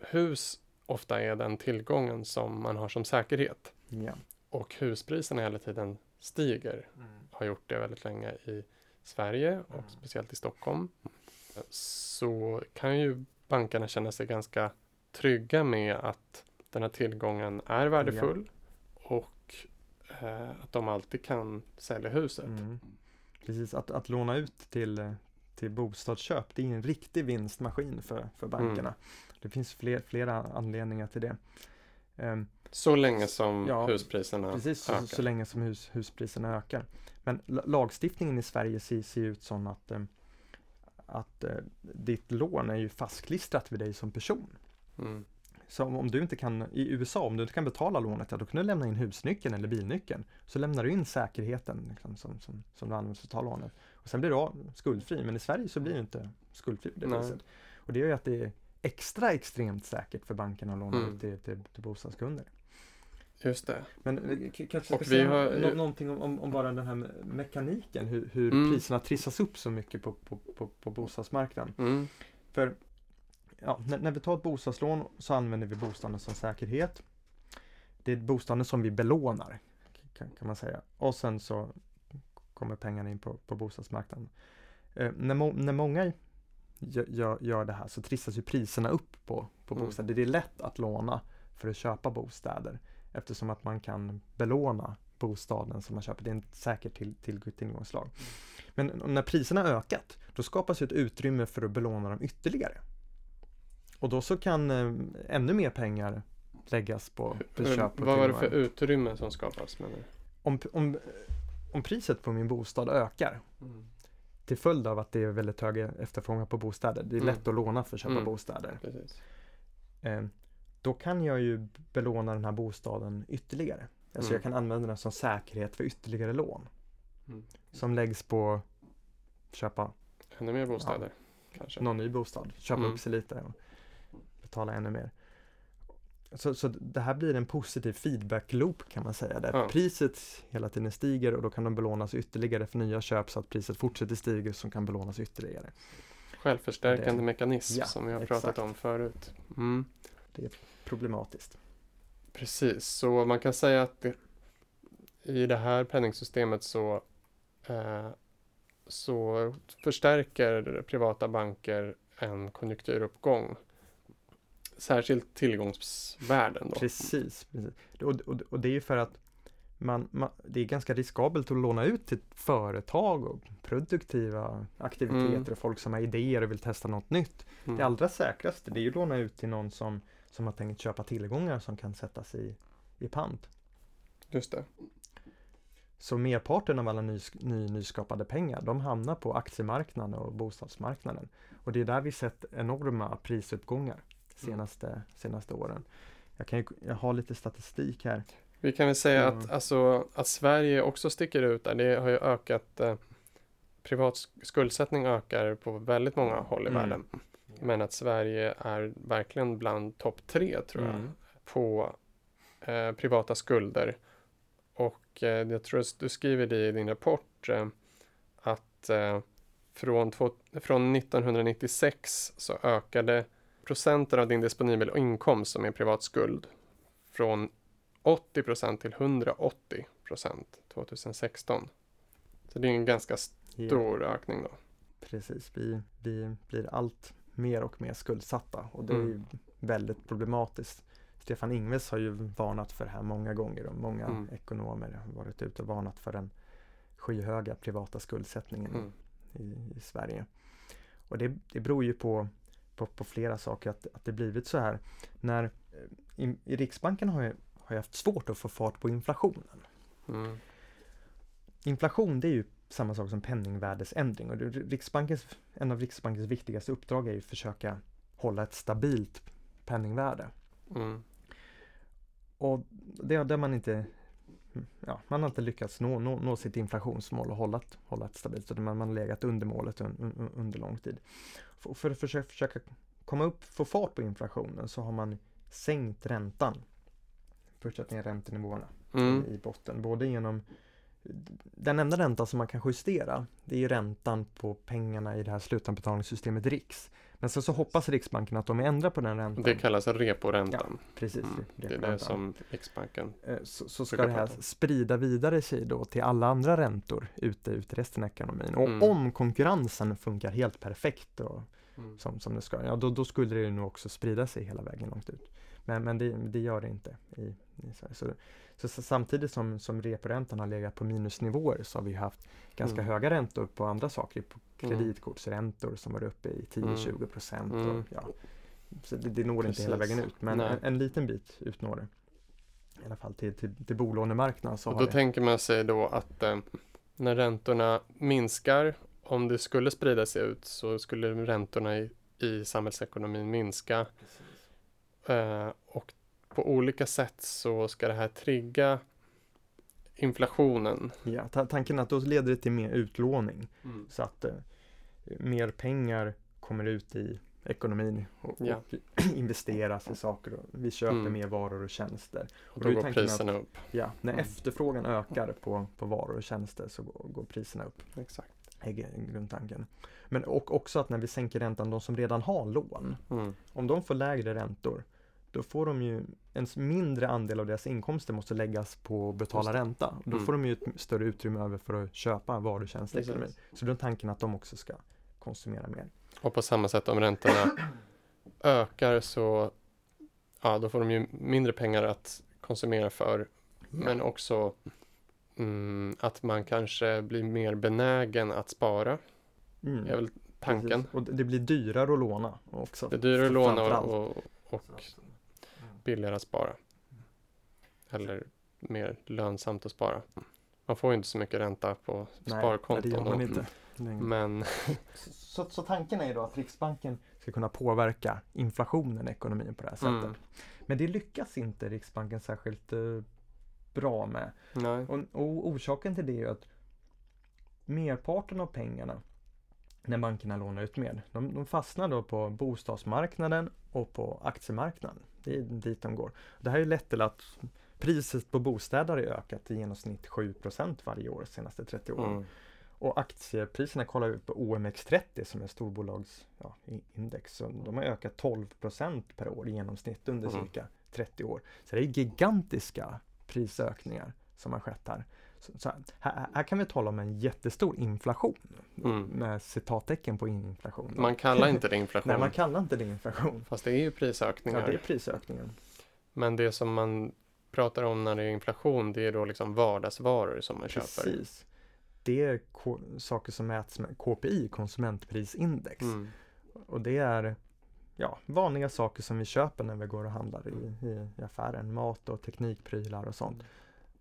hus ofta är den tillgången som man har som säkerhet. ja. Och huspriserna hela tiden stiger. Har gjort det väldigt länge i Sverige och Mm. speciellt i Stockholm. Så kan ju bankerna känna sig ganska trygga med att den här tillgången är värdefull. Och eh, att de alltid kan sälja huset. Mm. Precis, att, att låna ut till, eh, till bostadsköp, det är en riktig vinstmaskin för, för bankerna. Mm. Det finns fler, flera anledningar till det. Ehm, Så länge som Ja, huspriserna Precis, så, ökar. så länge som hus, huspriserna ökar. Men la- lagstiftningen i Sverige ser, ser ut som att, eh, att eh, ditt lån är ju fastklistrat vid dig som person. Mm. Så om, om du inte kan, i USA, om du inte kan betala lånet, ja, då kan du lämna in husnyckeln eller bilnyckeln. Så lämnar du in säkerheten liksom, som, som, som du använder för att ta lånet. Och sen blir du skuldfri, men i Sverige så blir du inte skuldfri på det Nej. viset. Och det gör ju att det är extra extremt säkert för bankerna att låna Mm. ut till, till, till bostadskunder. Just det. Men eh, kanske ska säga har- nå- någonting om, om, om bara den här me- mekaniken, hur, hur Mm. priserna trissas upp så mycket på, på, på, på bostadsmarknaden. Mm. För ja, när, när vi tar ett bostadslån så använder vi bostaden som säkerhet. Det är bostaden som vi belånar, kan, kan man säga. Och sen så kommer pengarna in på, på bostadsmarknaden. Eh, när, må, när många gör, gör, det här så trissas ju priserna upp på, på Mm. bostäder. Det är lätt att låna för att köpa bostäder eftersom att man kan belåna bostaden som man köper. Det är en säker till, till, tillgångslag. Men när priserna har ökat, då skapas ett utrymme för att belåna dem ytterligare. Och då så kan eh, ännu mer pengar läggas på, på köp Vad var det för utrymme som skapas om, om, om priset på min bostad ökar, Mm. till följd av att det är väldigt hög efterfrågan på bostäder. Det är Mm. lätt att låna för att köpa Mm. bostäder. Eh, då kan jag ju belåna den här bostaden ytterligare. Alltså Mm. jag kan använda den som säkerhet för ytterligare lån. Mm. Som läggs på köpa Ännu mer bostäder kanske. någon ny bostad, köpa Mm. upp sig lite och betala ännu mer. Så, så det här blir en positiv feedback-loop kan man säga. Där Ja. priset hela tiden stiger och då kan de belånas ytterligare för nya köp så att priset fortsätter stiga som kan belånas ytterligare. Självförstärkande Det- mekanism Ja, som vi har exakt. pratat om förut. Mm. Problematiskt. Precis, så man kan säga att det, i det här penningsystemet så, eh, så förstärker privata banker en konjunkturuppgång. Särskilt tillgångsvärden då. Precis. precis. Och, och, och det är ju för att man, man, det är ganska riskabelt att låna ut till företag och produktiva aktiviteter Mm. och folk som har idéer och vill testa något nytt. Mm. Det allra säkraste det är ju att låna ut till någon som, som har tänkt köpa tillgångar som kan sättas i, i pant. Just det. Så merparten av alla ny, ny, nyskapade pengar de hamnar på aktiemarknaden och bostadsmarknaden. Och det är där vi sett enorma prisuppgångar senaste, senaste åren. Jag, kan ju, jag har lite statistik här. Vi kan väl säga Mm. att, alltså, att Sverige också sticker ut där. Det har ju ökat, eh, privat sk- skuldsättning ökar på väldigt många håll i Mm. världen. Men att Sverige är verkligen bland topp tre tror jag Mm. på eh, privata skulder. Och eh, jag tror att du skriver det i din rapport eh, att eh, från, två, från 1996 så ökade procenten av din disponibel inkomst som är privat skuld från 80 procent till 180 procent 2016. Så det är en ganska stor ökning då. precis, vi, vi blir allt mer och mer skuldsatta och det är Mm. väldigt problematiskt. Stefan Ingves har ju varnat för det här många gånger och många Mm. ekonomer har varit ute och varnat för den skyhöga privata skuldsättningen Mm. i, i Sverige. Och det, det beror ju på, på, på flera saker att, att det blivit så här. När, eh, i, I Riksbanken har jag, har jag haft svårt att få fart på inflationen. Mm. Inflation det är ju samma sak som penningvärdesändring och Riksbankens, en av Riksbankens viktigaste uppdrag är ju att försöka hålla ett stabilt penningvärde. Mm. Och det har man inte Ja, man har inte lyckats nå, nå, nå sitt inflationsmål och hålla, ett stabilt, utan man, man har legat under målet un, un, under lång tid. För, för att försöka, försöka komma upp, få fart på inflationen så har man sänkt räntan. Pushat ner räntenivåerna Mm. i botten, både genom den enda räntan som man kan justera, det är räntan på pengarna i det här slutanbetalningssystemet RIX. Men sen så hoppas Riksbanken att de ändrar på den räntan. Det kallas reporäntan. Precis, Mm. Det är det som Riksbanken Eh, så, så ska det här sprida vidare sig då till alla andra räntor ute, ute i resten av ekonomin. Och Mm. om konkurrensen funkar helt perfekt och Mm. som, som det ska, ja då, då skulle det nog också sprida sig hela vägen långt ut. Men, men det, det gör det inte i. Så, så, så samtidigt som, som reporäntan har legat på minusnivåer så har vi haft ganska Mm. höga räntor på andra saker, på Mm. kreditkortsräntor som var uppe i 10-20 procent. Mm. Och, ja. Så det, det når inte hela Precis. vägen ut, men en, en liten bit ut når det. I alla fall till, till, till bolånemarknaden så Och då det. tänker man sig då att eh, när räntorna minskar, om det skulle sprida sig ut så skulle räntorna i, i samhällsekonomin minska. Eh, och på olika sätt så ska det här trigga inflationen. Ja, ta- tanken är att då leder det till mer utlåning så att eh, mer pengar kommer ut i ekonomin och, Ja. och investeras i saker. Och vi köper Mm. mer varor och tjänster. Och då då är går tanken att- priserna upp. Ja, när Mm. efterfrågan ökar på, på varor och tjänster så går, går priserna upp. Exakt. är gr- grundtanken. Men och också att när vi sänker räntan, de som redan har lån, Mm. om de får lägre räntor, då får de ju en mindre andel av deras inkomster måste läggas på att betala ränta. Då Mm. får de ju ett större utrymme över för att köpa varor och tjänster. Så då är tanken att de också ska konsumera mer. Och på samma sätt om räntorna ökar så ja, då får de ju mindre pengar att konsumera för. Men också mm, att man kanske blir mer benägen att spara. Mm. är väl tanken. Precis. Och det blir dyrare att låna också. Det är dyrare att låna och, och billigare att spara. Eller mer lönsamt att spara. Man får ju inte så mycket ränta på Nej, sparkonton. det gör man och- inte. längre. Men Så, så tanken är ju då att Riksbanken ska kunna påverka inflationen i ekonomin på det här sättet. Mm. Men det lyckas inte Riksbanken särskilt eh, bra med. nej. Och, och orsaken till det är ju att merparten av pengarna när bankerna lånar ut mer, de, de fastnar då på bostadsmarknaden och på aktiemarknaden. Det är dit de går. Det här har lett till att priset på bostäder har ökat i genomsnitt 7% varje år de senaste 30 åren. Mm. Och aktiepriserna kollar vi på OMX30 som är storbolagsindex. Ja, i- index, så de har ökat 12% per år i genomsnitt under Mm. cirka 30 år. Så det är gigantiska prisökningar som har skett här. Så, så här, här kan vi tala om en jättestor inflation Mm. med citattecken på inflation. Man kallar inte det inflation. Nej, man kallar inte det inflation. Fast det är ju prisökningar. Ja, det är prisökningen. Men det som man pratar om när det är inflation, det är då liksom vardagsvaror som man köper. Precis. Det är saker som mäts med KPI, konsumentprisindex. Mm. Och det är ja, vanliga saker som vi köper när vi går och handlar i, i, i affären. Mat och teknikprylar och sånt.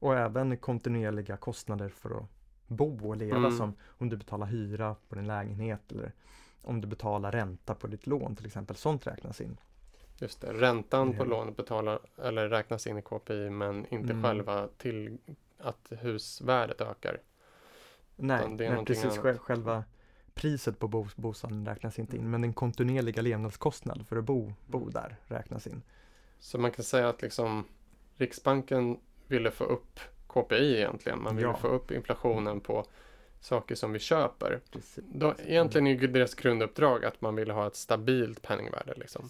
Och även kontinuerliga kostnader för att bo och leva Mm. som om du betalar hyra på din lägenhet eller om du betalar ränta på ditt lån till exempel. Sånt räknas in. Just det, räntan på Ja. lånet betalar eller räknas in i KPI men inte Mm. själva till att husvärdet ökar. Nej, Utan det är nej precis. annat. Själv, själva priset på bo, bostaden räknas inte in. Men den kontinuerliga levnadskostnad för att bo, bo Mm. där räknas in. Så man kan säga att liksom Riksbanken ville få upp KPI egentligen. Man ville Ja. få upp inflationen på saker som vi köper. Precis. Då, egentligen är deras grunduppdrag att man vill ha ett stabilt penningvärde. Liksom.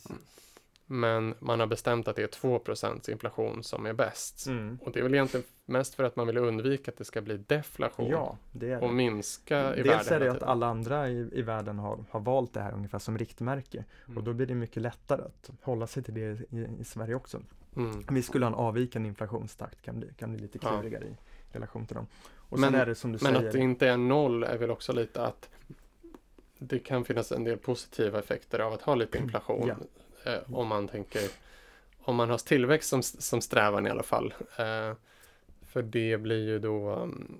Men man har bestämt att det är 2% inflation som är bäst. Mm. Och det är väl egentligen mest för att man vill undvika att det ska bli deflation Ja, det är och det. minska i Dels värde är det att alla andra i, i världen har, har valt det här ungefär som riktmärke. Mm. Och då blir det mycket lättare att hålla sig till det i, i Sverige också. Mm. Vi skulle ha en avvikande inflationstakt kan bli, kan bli lite Ja. klurigare i relation till dem. Och Men- sen är det som du Men säger. att det inte är noll är väl också lite att det kan finnas en del positiva effekter av att ha lite inflation. Ja. Eh, om man tänker, om man har tillväxt som, som strävan i alla fall. Eh, för det blir ju då mm,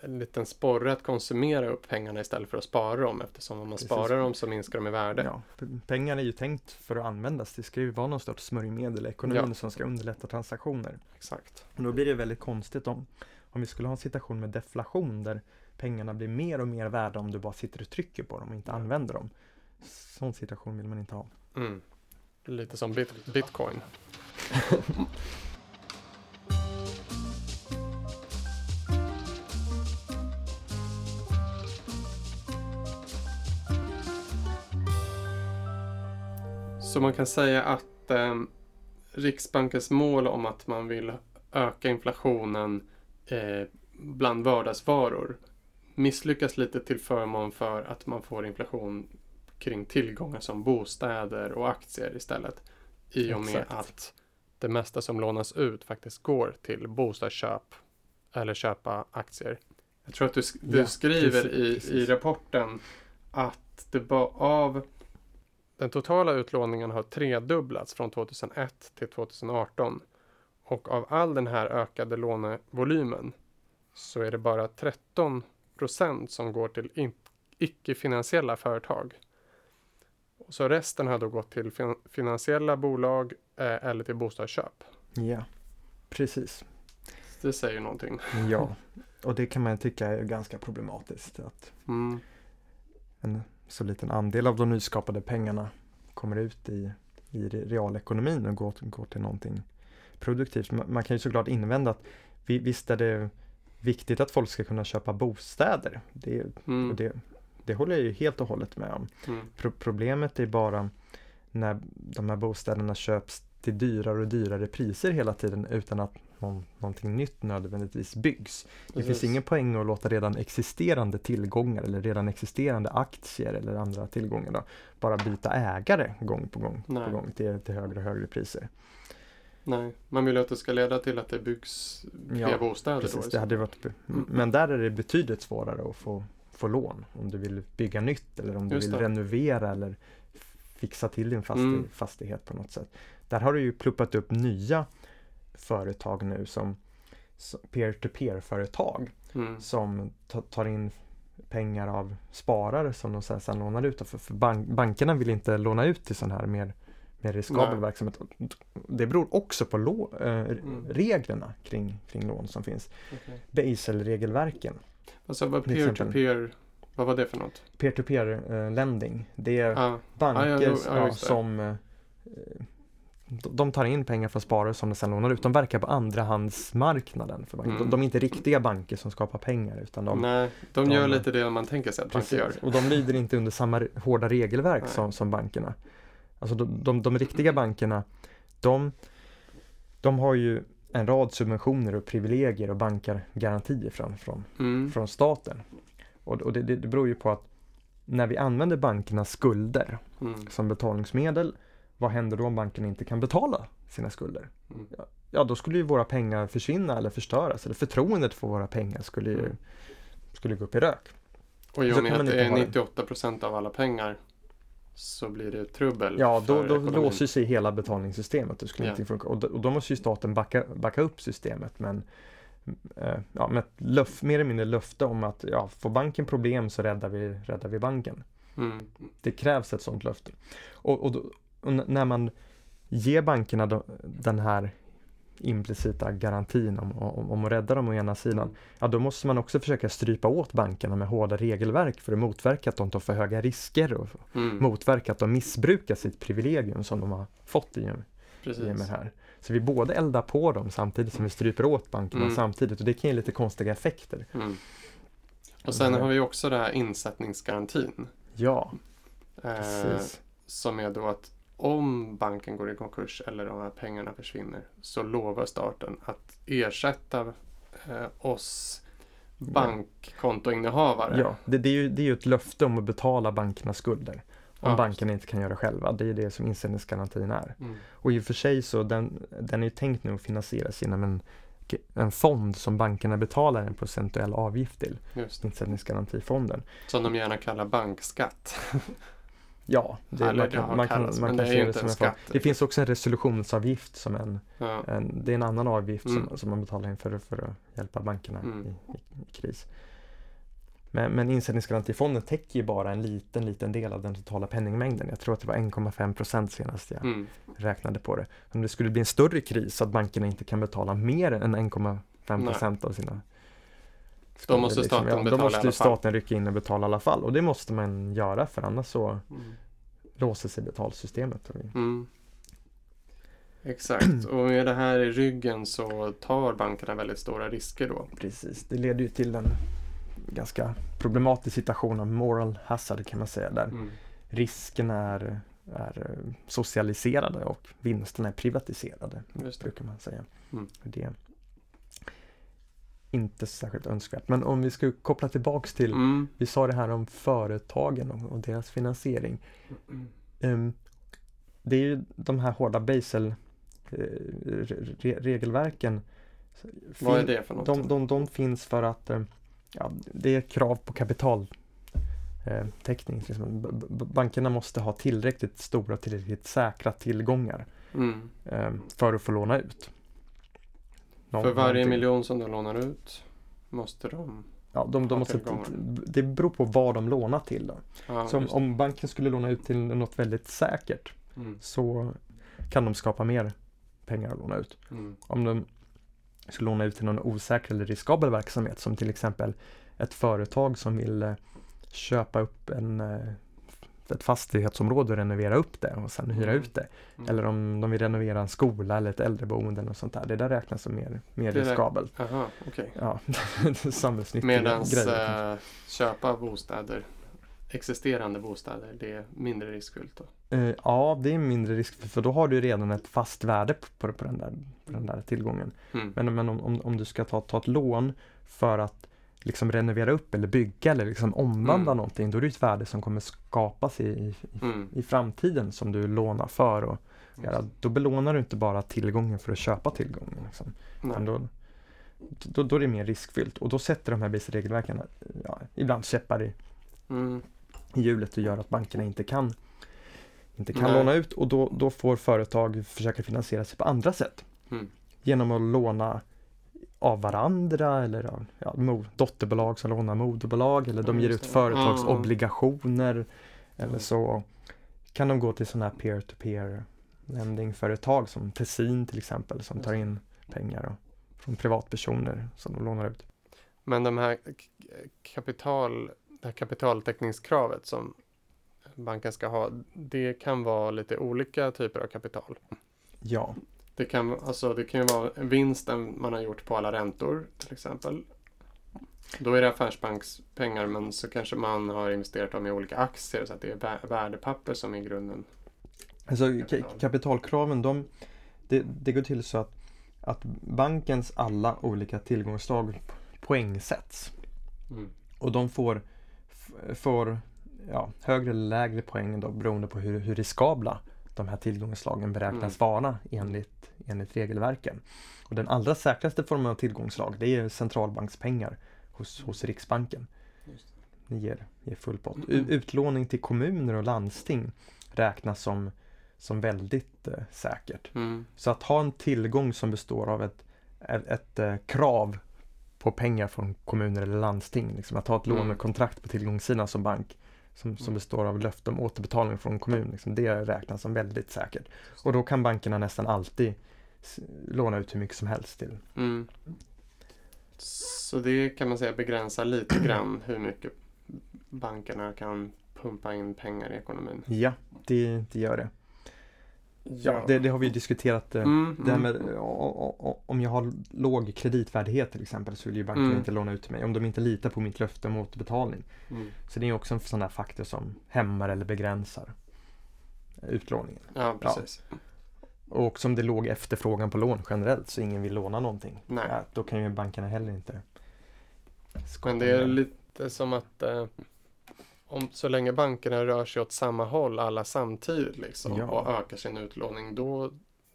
en liten sporre att konsumera upp pengarna istället för att spara dem eftersom om man Precis. sparar dem så minskar de i värde. Ja, p- pengar är ju tänkt för att användas. Det ska ju vara någon sorts smörjmedel i ekonomin Ja. som ska underlätta transaktioner. Exakt. Och då blir det väldigt konstigt om, om vi skulle ha en situation med deflation där pengarna blir mer och mer värda om du bara sitter och trycker på dem och inte använder dem. Sån situation vill man inte ha. Mm. Lite som bit, bitcoin. Så man kan säga att eh, Riksbankens mål om att man vill öka inflationen eh, bland vardagsvaror misslyckas lite till förmån för att man får inflation kring tillgångar som bostäder och aktier istället. I och med Exakt. att det mesta som lånas ut faktiskt går till bostadsköp eller köpa aktier. Jag tror att du, sk- du Ja, skriver precis, i, i precis. rapporten att det var av den totala utlåningen har tredubblats från 2001 till 2018 och av all den här ökade lånevolymen så är det bara 13 procent som går till in- icke-finansiella företag. Och Så resten har då gått till fin- finansiella bolag eh, eller till bostadsköp. Ja, precis. Det säger någonting. Ja, och det kan man tycka är ganska problematiskt. Att Mm. en så liten andel av de nyskapade pengarna kommer ut i, i re- realekonomin och går, går till någonting produktivt. Man, kan ju såklart invända att vi, visst är det viktigt att folk ska kunna köpa bostäder. Det, Mm. det, det håller jag ju helt och hållet med om. Mm. Pro problemet är bara när de här bostäderna köps till dyrare och dyrare priser hela tiden utan att någon, någonting nytt nödvändigtvis byggs. Det finns ingen poäng att låta redan existerande tillgångar eller redan existerande aktier eller andra tillgångar då, bara byta ägare gång på gång, Nej. på gång till, till högre och högre priser. Nej, man vill ju att det ska leda till att det byggs fler Ja, bostäder. Precis, då, det hade varit, men där är det betydligt svårare att få, få lån om du vill bygga nytt eller om du Just vill det. renovera eller fixa till din fasti, Mm. fastighet på något sätt. Där har det ju pluppat upp nya företag nu som peer-to-peer-företag Mm. som ta- tar in pengar av sparare som de sen, sen lånar ut. För, för bank, bankerna vill inte låna ut till sån här mer, mer riskabel Nej. verksamhet. Det beror också på lå, eh, Mm. reglerna kring, kring lån som finns. Okej. Basel-regelverken. Alltså vad peer-to-peer, vad var det för något? Peer-to-peer eh, lending. Det är Ah, banker Ja, ja, ja, ja, som eh, de tar in pengar från sparare som de sen lånar ut. De verkar på andrahandsmarknaden för banker. Mm. De, de är inte riktiga banker som skapar pengar utan de, Nej, de de- gör lite det man tänker sig att banker gör. Och de lyder inte under samma hårda regelverk Nej. som, som bankerna. Alltså de, de, de riktiga bankerna, de, de har ju en rad subventioner och privilegier och bankargarantier från, från, Mm. från staten. Och, och det, det det beror ju på att när vi använder bankernas skulder Mm. som betalningsmedel, vad händer då om banken inte kan betala sina skulder? Mm. Ja, då skulle ju våra pengar försvinna eller förstöras, eller förtroendet för våra pengar skulle ju Mm. skulle gå upp i rök. Och i och med att det är ha det. 98 procent av alla pengar så blir det trubbel. Ja, då, då låser sig hela betalningssystemet. Det skulle Ja. inte funka. Och, då, och då måste ju staten backa, backa upp systemet. Men eh, ja, med ett löf, mer eller mindre löfte om att ja, får banken problem så räddar vi, räddar vi banken. Mm. Det krävs ett sådant löfte. Och, och, och när man ger bankerna då, den här implicita garantin om, om, om att rädda dem å ena sidan, ja då måste man också försöka strypa åt bankerna med hårda regelverk för att motverka att de tar för höga risker och Mm. motverka att de missbrukar sitt privilegium som de har fått i, i och med det här. Så vi både eldar på dem samtidigt som vi stryper åt bankerna Mm. samtidigt och det kan ge lite konstiga effekter. Mm. Och sen Mm. har vi också det här insättningsgarantin. Ja, Eh, precis. som är då att om banken går i konkurs eller de här pengarna försvinner så lovar staten att ersätta eh, oss bankkontoinnehavare. Ja, det, det, är ju, det är ju ett löfte om att betala bankernas skulder. Om Ja. bankerna inte kan göra själva. Det är det som insättningsgarantin är. Mm. Och i och för sig så den, den är ju tänkt nu att finansieras genom en, en fond som bankerna betalar en procentuell avgift till. Just. Insättningsgarantifonden. Som de gärna kallar bankskatt. Ja, det, Eller man kan, man kan, kallats, man kan se det som en skatt. Det finns också en resolutionsavgift som en, Ja. en det är en annan avgift Mm. som, som man betalar in för, för att hjälpa bankerna Mm. i, i, i kris. Men, men insättningsgarantifonden täcker ju bara en liten, liten del av den totala penningmängden. Jag tror att det var 1,5 procent senast jag Mm. räknade på det. Om det skulle bli en större kris så att bankerna inte kan betala mer än 1,5 procent av sina Då måste staten ja, betala Då måste staten rycka in och betala i alla fall. Och det måste man göra för annars så Mm. låser sig betalsystemet. Mm. Exakt, och med det här i ryggen så tar bankerna väldigt stora risker då. Precis, det leder ju till en ganska problematisk situation av moral hazard kan man säga där Mm. riskerna är, är socialiserade och vinsterna är privatiserade Just det. brukar man säga. Mm. Det inte särskilt önskvärt. Men om vi ska koppla tillbaks till, Mm. vi sa det här om företagen och, deras finansiering. Ehm, det är ju de här hårda Basel eh, re. Vad är det för något? De, de, de finns för att eh, ja, det är krav på kapital eh, täckning. b- Bankerna måste ha tillräckligt stora tillräckligt säkra tillgångar Mm. eh, för att få låna ut. Nå- För varje någonting. miljon som de lånar ut måste de... Ja, de, de måste, det beror på vad de lånar till. Då. Ja, Så om, om banken skulle låna ut till något väldigt säkert Mm. så kan de skapa mer pengar att låna ut. Mm. Om de skulle låna ut till någon osäker eller riskabel verksamhet som till exempel ett företag som vill eh, köpa upp en, eh, ett fastighetsområde och renovera upp det och sen hyra Mm. ut det. Mm. Eller om de vill renovera en skola eller ett äldreboende eller sånt där. Det där räknas som mer, mer Det riskabelt. Aha, okej. Ja, samhällsnyttiga Medan grejer. äh, köpa bostäder, existerande bostäder, det är mindre riskfyllt då. Eh, ja, det är mindre risk för, för då har du redan ett fast värde på, på, på, den, där, på den där tillgången. Mm. Men, men om, om, om du ska ta, ta ett lån för att liksom renovera upp eller bygga eller liksom omvandla Mm. någonting, då är det ett värde som kommer skapas i, i, Mm. i framtiden som du lånar för. Och, göra. Då belånar du inte bara tillgången för att köpa tillgången. Liksom. Då, då, då är det mer riskfyllt och då sätter de här BC-regelverken ja, ibland käppar i, Mm. i hjulet och gör att bankerna inte kan, inte kan Nej. låna ut och då, då får företag försöka finansiera sig på andra sätt. Mm. Genom att låna av varandra eller av ja, dotterbolag som lånar moderbolag eller de ger ut företagsobligationer eller så kan de gå till sådana här peer-to-peer lendingföretag som Tessin till exempel som tar in pengar från privatpersoner som de lånar ut. Men de här kapital, det här kapitaltäckningskravet som banken ska ha, det kan vara lite olika typer av kapital. Ja. Det kan, alltså, det kan ju vara vinsten man har gjort på alla räntor till exempel. Då är det affärsbankspengar men så kanske man har investerat dem i olika aktier så att det är värdepapper som är grunden. Alltså kapital. kapitalkraven de, det, det går till så att, att bankens alla olika tillgångsslag poängsätts. Mm. Och de får, får ja, högre eller lägre poäng då, beroende på hur, hur riskabla de här tillgångslagen beräknas mm. vara enligt, enligt regelverken. Och den allra säkraste formen av tillgångslag det är centralbankspengar hos, hos Riksbanken. Det ger, ger full pott. Mm. Utlåning till kommuner och landsting räknas som, som väldigt eh, säkert. Mm. Så att ha en tillgång som består av ett, ett, ett eh, krav på pengar från kommuner eller landsting. Liksom att ha ett mm. lånekontrakt på tillgångssidan som bank som, som består av löfte om återbetalning från kommun. Liksom, det räknas som väldigt säkert. Och då kan bankerna nästan alltid låna ut hur mycket som helst till. Mm. Så det kan man säga begränsar lite grann hur mycket bankerna kan pumpa in pengar i ekonomin. Ja, det, det gör det. Ja, det, det, har vi diskuterat. Eh, mm, det här mm. med om jag har låg kreditvärdighet till exempel så vill ju banken mm. inte låna ut till mig. Om de inte litar på mitt löfte om återbetalning. Mm. Så det är också en sån där faktor som hämmar eller begränsar utlåningen. Ja, precis. Ja. Och som det låg efterfrågan på lån generellt så ingen vill låna någonting. Nej. Ja, då kan ju bankerna heller inte Men det är lite som att eh, om, så länge bankerna rör sig åt samma håll alla samtidigt liksom, ja. och ökar sin utlåning då,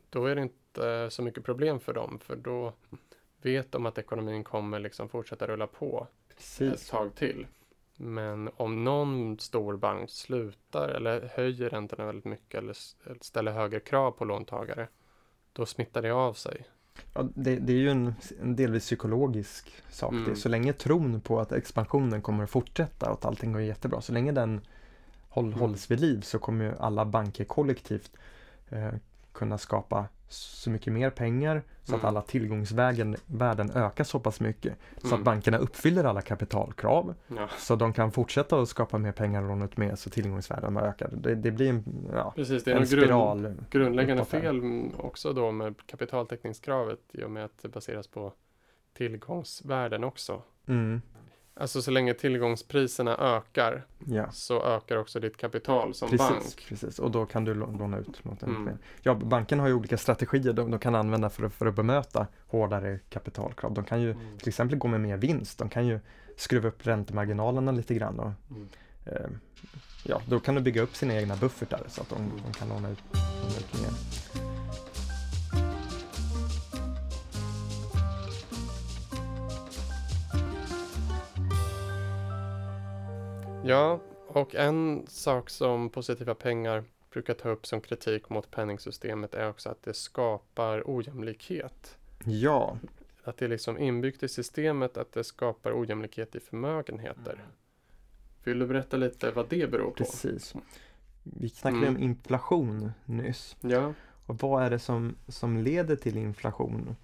då är det inte så mycket problem för dem för då vet de att ekonomin kommer liksom fortsätta rulla på Precis. ett tag till. Men om någon stor bank slutar eller höjer räntorna väldigt mycket eller ställer högre krav på låntagare då smittar det av sig. Ja, det, det, är ju en, en, delvis psykologisk sak. Mm. Det. Så länge tron på att expansionen kommer att fortsätta och att allting går jättebra, så länge den håll, mm. hålls vid liv så kommer ju alla banker kollektivt eh, kunna skapa så mycket mer pengar så mm. att alla tillgångsvärden ökar så pass mycket så mm. att bankerna uppfyller alla kapitalkrav. Ja. Så de kan fortsätta att skapa mer pengar och låna ut mer så tillgångsvärden ökar. Det, det blir en, ja, Precis, det är en spiral. Grund, grundläggande fel också då med kapitaltäckningskravet i och med att det baseras på tillgångsvärden också. Mm. Alltså så länge tillgångspriserna ökar ja. så ökar också ditt kapital som precis, bank. Precis, och då kan du låna ut mot en mm. Ja, banken har ju olika strategier de, de kan använda för, för att bemöta hårdare kapitalkrav. De kan ju mm. till exempel gå med mer vinst. De kan ju skruva upp räntemarginalerna lite grann. Och, mm. eh, ja, då kan du bygga upp sina egna buffertar så att de, mm. de kan låna ut, låna ut mer. Ja, och en sak som positiva pengar brukar ta upp som kritik mot penningsystemet är också att det skapar ojämlikhet. Ja. Att det är liksom inbyggt i systemet att det skapar ojämlikhet i förmögenheter. Mm. Vill du berätta lite vad det beror på? Precis. Vi snackade mm. om inflation nyss. Ja. Och vad är det som, som leder till inflation?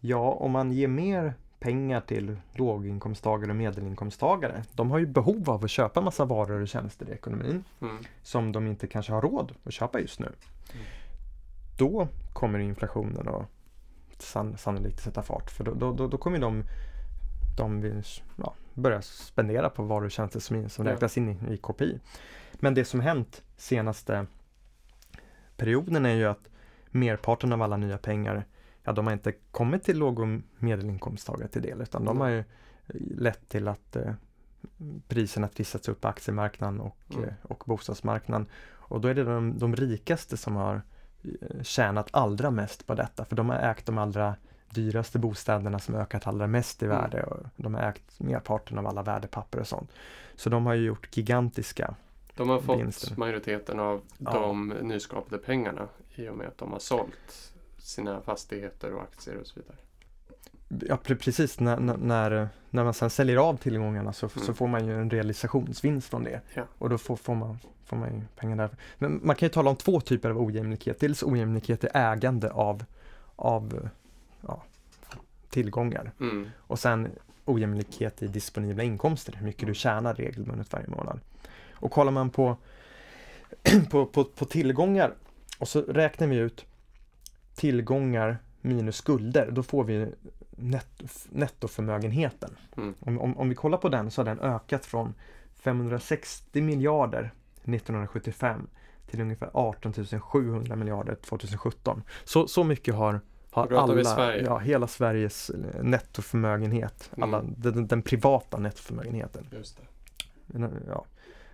Ja, om man ger mer pengar till låginkomsttagare och medelinkomsttagare. De har ju behov av att köpa massa varor och tjänster i ekonomin mm. som de inte kanske har råd att köpa just nu. Mm. Då kommer inflationen att san, sannolikt sätta fart för då, då, då kommer de, de vill, ja, börja spendera på varor och tjänster som, som ja. räknas in i, i KPI. Men det som hänt senaste perioden är ju att merparten av alla nya pengar ja, de har inte kommit till låg och medelinkomsttagare till del utan de har ju lett till att eh, priserna trissats upp på aktiemarknaden och, mm. eh, och bostadsmarknaden. Och då är det de, de rikaste som har eh, tjänat allra mest på detta för de har ägt de allra dyraste bostäderna som ökat allra mest i mm. värde och de har ägt merparten av alla värdepapper och sånt. Så de har ju gjort gigantiska De har fått vinster. majoriteten av ja. de nyskapade pengarna i och med att de har sålt sina fastigheter och aktier och så vidare. Ja, pre- precis. När, när- när, man sen säljer av tillgångarna så, så Mm. får man ju en realisationsvinst från det. Ja. Och då får, får, man, får man ju pengar där. Men man kan ju tala om två typer av ojämlikhet. Dels ojämlikhet i ägande av, av ja, tillgångar. Mm. Och sen ojämlikhet i disponibla inkomster, hur mycket du tjänar regelbundet varje månad. Och kollar man på, på, på, på tillgångar och så räknar vi ut tillgångar minus skulder, då får vi net, nettoförmögenheten. Mm. Om, om, om vi kollar på den så har den ökat från 560 miljarder 1975 till ungefär 18 700 miljarder 2017. Så, så mycket har, har alla, ja, hela Sveriges eh, nettoförmögenhet, Mm. alla, den, den privata nettoförmögenheten. Just det. Ja,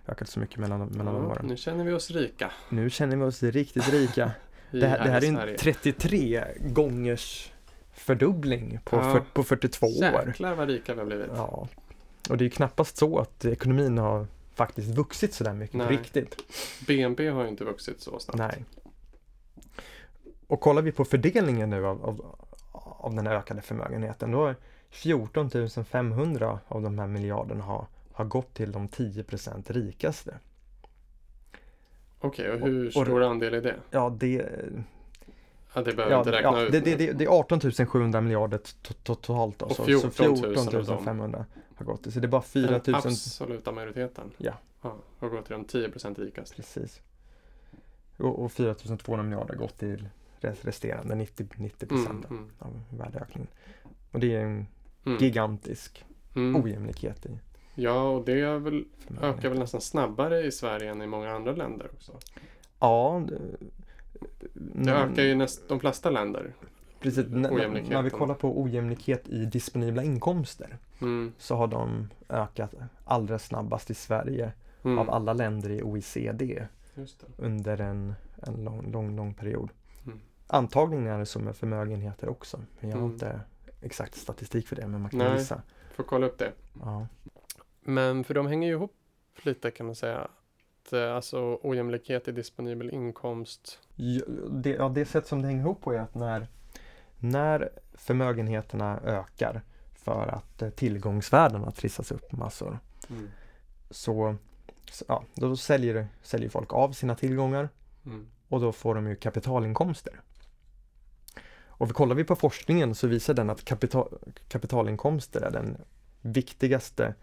ökat så mycket mellan, mellan de Ja, åren. nu känner vi oss rika. Nu känner vi oss riktigt rika. Det här, det här är en Sverige. 33 gångers fördubbling på, Ja. för, på 42 år. Jäklar vad rika vi har blivit. Ja, och det är ju knappast så att ekonomin har faktiskt vuxit sådär mycket på Nej. riktigt. BNP har ju inte vuxit så snabbt. Nej. Och kollar vi på fördelningen nu av, av, av den ökade förmögenheten, då är 14 500 av de här miljarderna har, har gått till de 10% rikaste. Okej, och hur Och- och- stor andel är det? Ja, det, Ja, det behöver ja, inte räkna ja, ut det, det, det, det är 18 700 miljarder to- to- totalt. Då, Och så, 14 så 000 14 av dem. 500 har gått till. Så det är bara 4 Den 000. absoluta majoriteten. Ja. ja har gått till de 10% rikaste. Precis. Och, och 4 200 miljarder har gått till rest- resterande 90, 90 procent Mm, mm, av värdeökningen. Och det är en mm. gigantisk Mm. ojämlikhet i Ja, och det väl, ökar väl nästan snabbare i Sverige än i många andra länder också. Ja, det, Det ökar ju näst, de flesta länder. precis. När vi kollar på ojämlikhet i disponibla inkomster Mm, så har de ökat allra snabbast i Sverige mm. av alla länder i OECD under en, en lång, lång, lång period. Mm. Antagligen är det så med förmögenheter också. Men jag har Mm. inte exakt statistik för det, men man kan Nej. gissa. Får kolla upp det. Ja. Men för de hänger ju ihop lite kan man säga. Att, eh, alltså ojämlikhet i disponibel inkomst. Ja, det, ja, det sätt som det hänger ihop på är att när, när förmögenheterna ökar för att eh, tillgångsvärdena trissas upp massor Mm. så, ja, då säljer, säljer folk av sina tillgångar Mm. och då får de ju kapitalinkomster. Och kollar vi på forskningen så visar den att kapital, kapitalinkomster är den viktigaste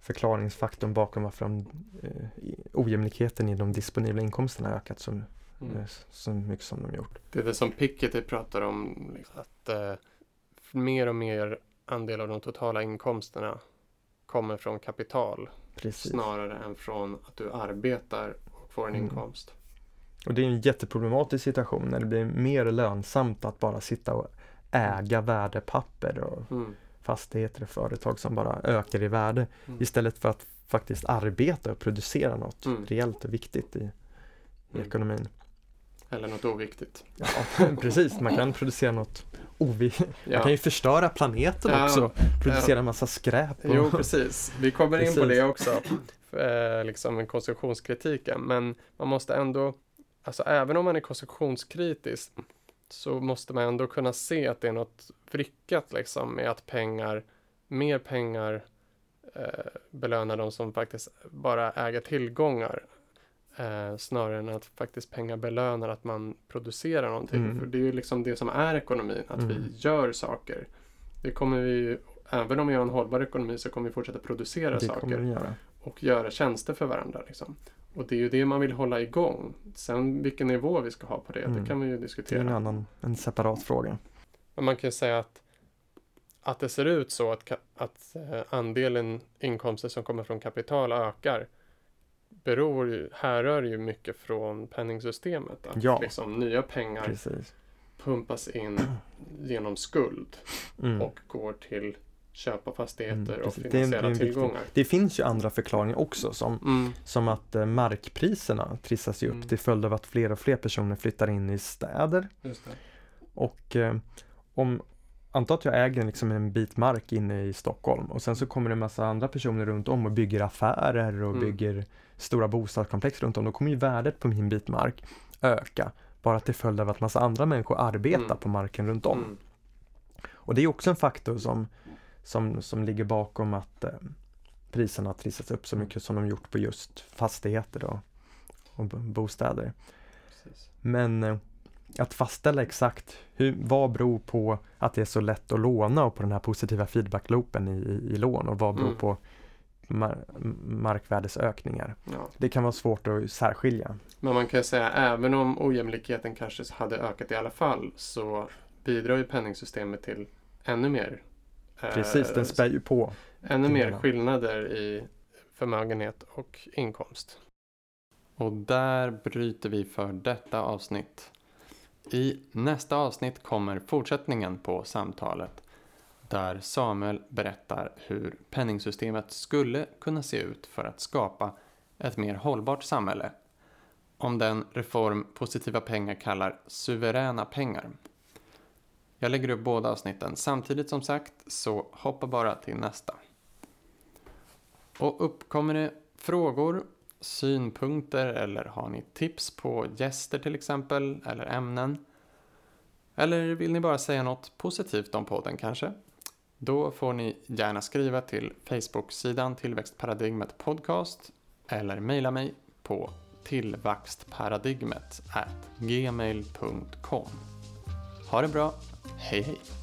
förklaringsfaktorn bakom varför de, eh, ojämlikheten i de disponibla inkomsterna har ökat så, Mm. eh, så mycket som de gjort. Det är det som Piketty pratar om. liksom, Att eh, mer och mer andel av de totala inkomsterna kommer från kapital. Precis. Snarare än från att du arbetar och får en Mm. inkomst. Och det är en jätteproblematisk situation när det blir mer lönsamt att bara sitta och äga värdepapper och Mm. Fastigheter och företag som bara ökar i värde Mm. istället för att faktiskt arbeta och producera något Mm. reellt och viktigt i, i Mm. ekonomin. Eller något oviktigt. Ja, precis. Man kan producera något ovi... Man Ja. kan ju förstöra planeten Ja, också. Producera en massa skräp. Och... Jo, precis. Vi kommer in på det också. Eh, liksom konstruktionskritiken. Men man måste ändå, alltså även om man är konstruktionskritisk så måste man ändå kunna se att det är något vrickat liksom med att pengar, mer pengar eh, belönar de som faktiskt bara äger tillgångar. Eh, snarare än att faktiskt pengar belönar att man producerar någonting. Mm. För det är ju liksom det som är ekonomin, att vi Mm. gör saker. Det kommer vi även om vi har en hållbar ekonomi så kommer vi fortsätta producera det saker och göra tjänster för varandra. Liksom. Och det är ju det man vill hålla igång. Sen vilken nivå vi ska ha på det, Mm. det kan vi ju Det är diskutera. en annan, en separat fråga. Men man kan ju säga att, att det ser ut så att, att eh, andelen inkomster som kommer från kapital ökar beror ju, härrör ju mycket från penningsystemet. Att Ja. liksom nya pengar Precis. pumpas in genom skuld Mm. och går till köpa fastigheter Mm, och precis. Det finansiella viktig- tillgångar. Det finns ju andra förklaringar också som, Mm, som att eh, markpriserna trissas ju upp Mm. till följd av att fler och fler personer flyttar in i städer. Och eh, om Anta att jag äger liksom en bit mark inne i Stockholm och sen så kommer det en massa andra personer runt om och bygger affärer och Mm. bygger stora bostadskomplex runt om. Då kommer ju värdet på min bit mark öka bara till följd av att massa andra människor arbetar Mm. på marken runt om. Mm, Och det är också en faktor som, som, som ligger bakom att eh, priserna har trissats upp så mycket som de gjort på just fastigheter och, och bostäder. Precis. Men eh, att fastställa exakt hur, vad beror på att det är så lätt att låna och på den här positiva feedbackloopen i, i, i lån och vad beror Mm. på mar markvärdesökningar. Ja. Det kan vara svårt att särskilja. Men man kan säga även om ojämlikheten kanske hade ökat i alla fall så bidrar ju penningsystemet till ännu mer Precis, den spär ju på. ännu mer skillnader i förmögenhet och inkomst. Och där bryter vi för detta avsnitt. I nästa avsnitt kommer fortsättningen på samtalet där Samuel berättar hur penningsystemet skulle kunna se ut för att skapa ett mer hållbart samhälle. Om den reform Positiva pengar kallar suveräna pengar. Jag lägger upp båda avsnitten samtidigt som sagt, så hoppa bara till nästa. Och uppkommer det frågor, synpunkter eller har ni tips på gäster till exempel eller ämnen? Eller vill ni bara säga något positivt om podden kanske? Då får ni gärna skriva till Facebook-sidan Tillväxtparadigmet Podcast eller mejla mig på tillvaxtparadigmet gmail.com. Ha det bra, hej hej!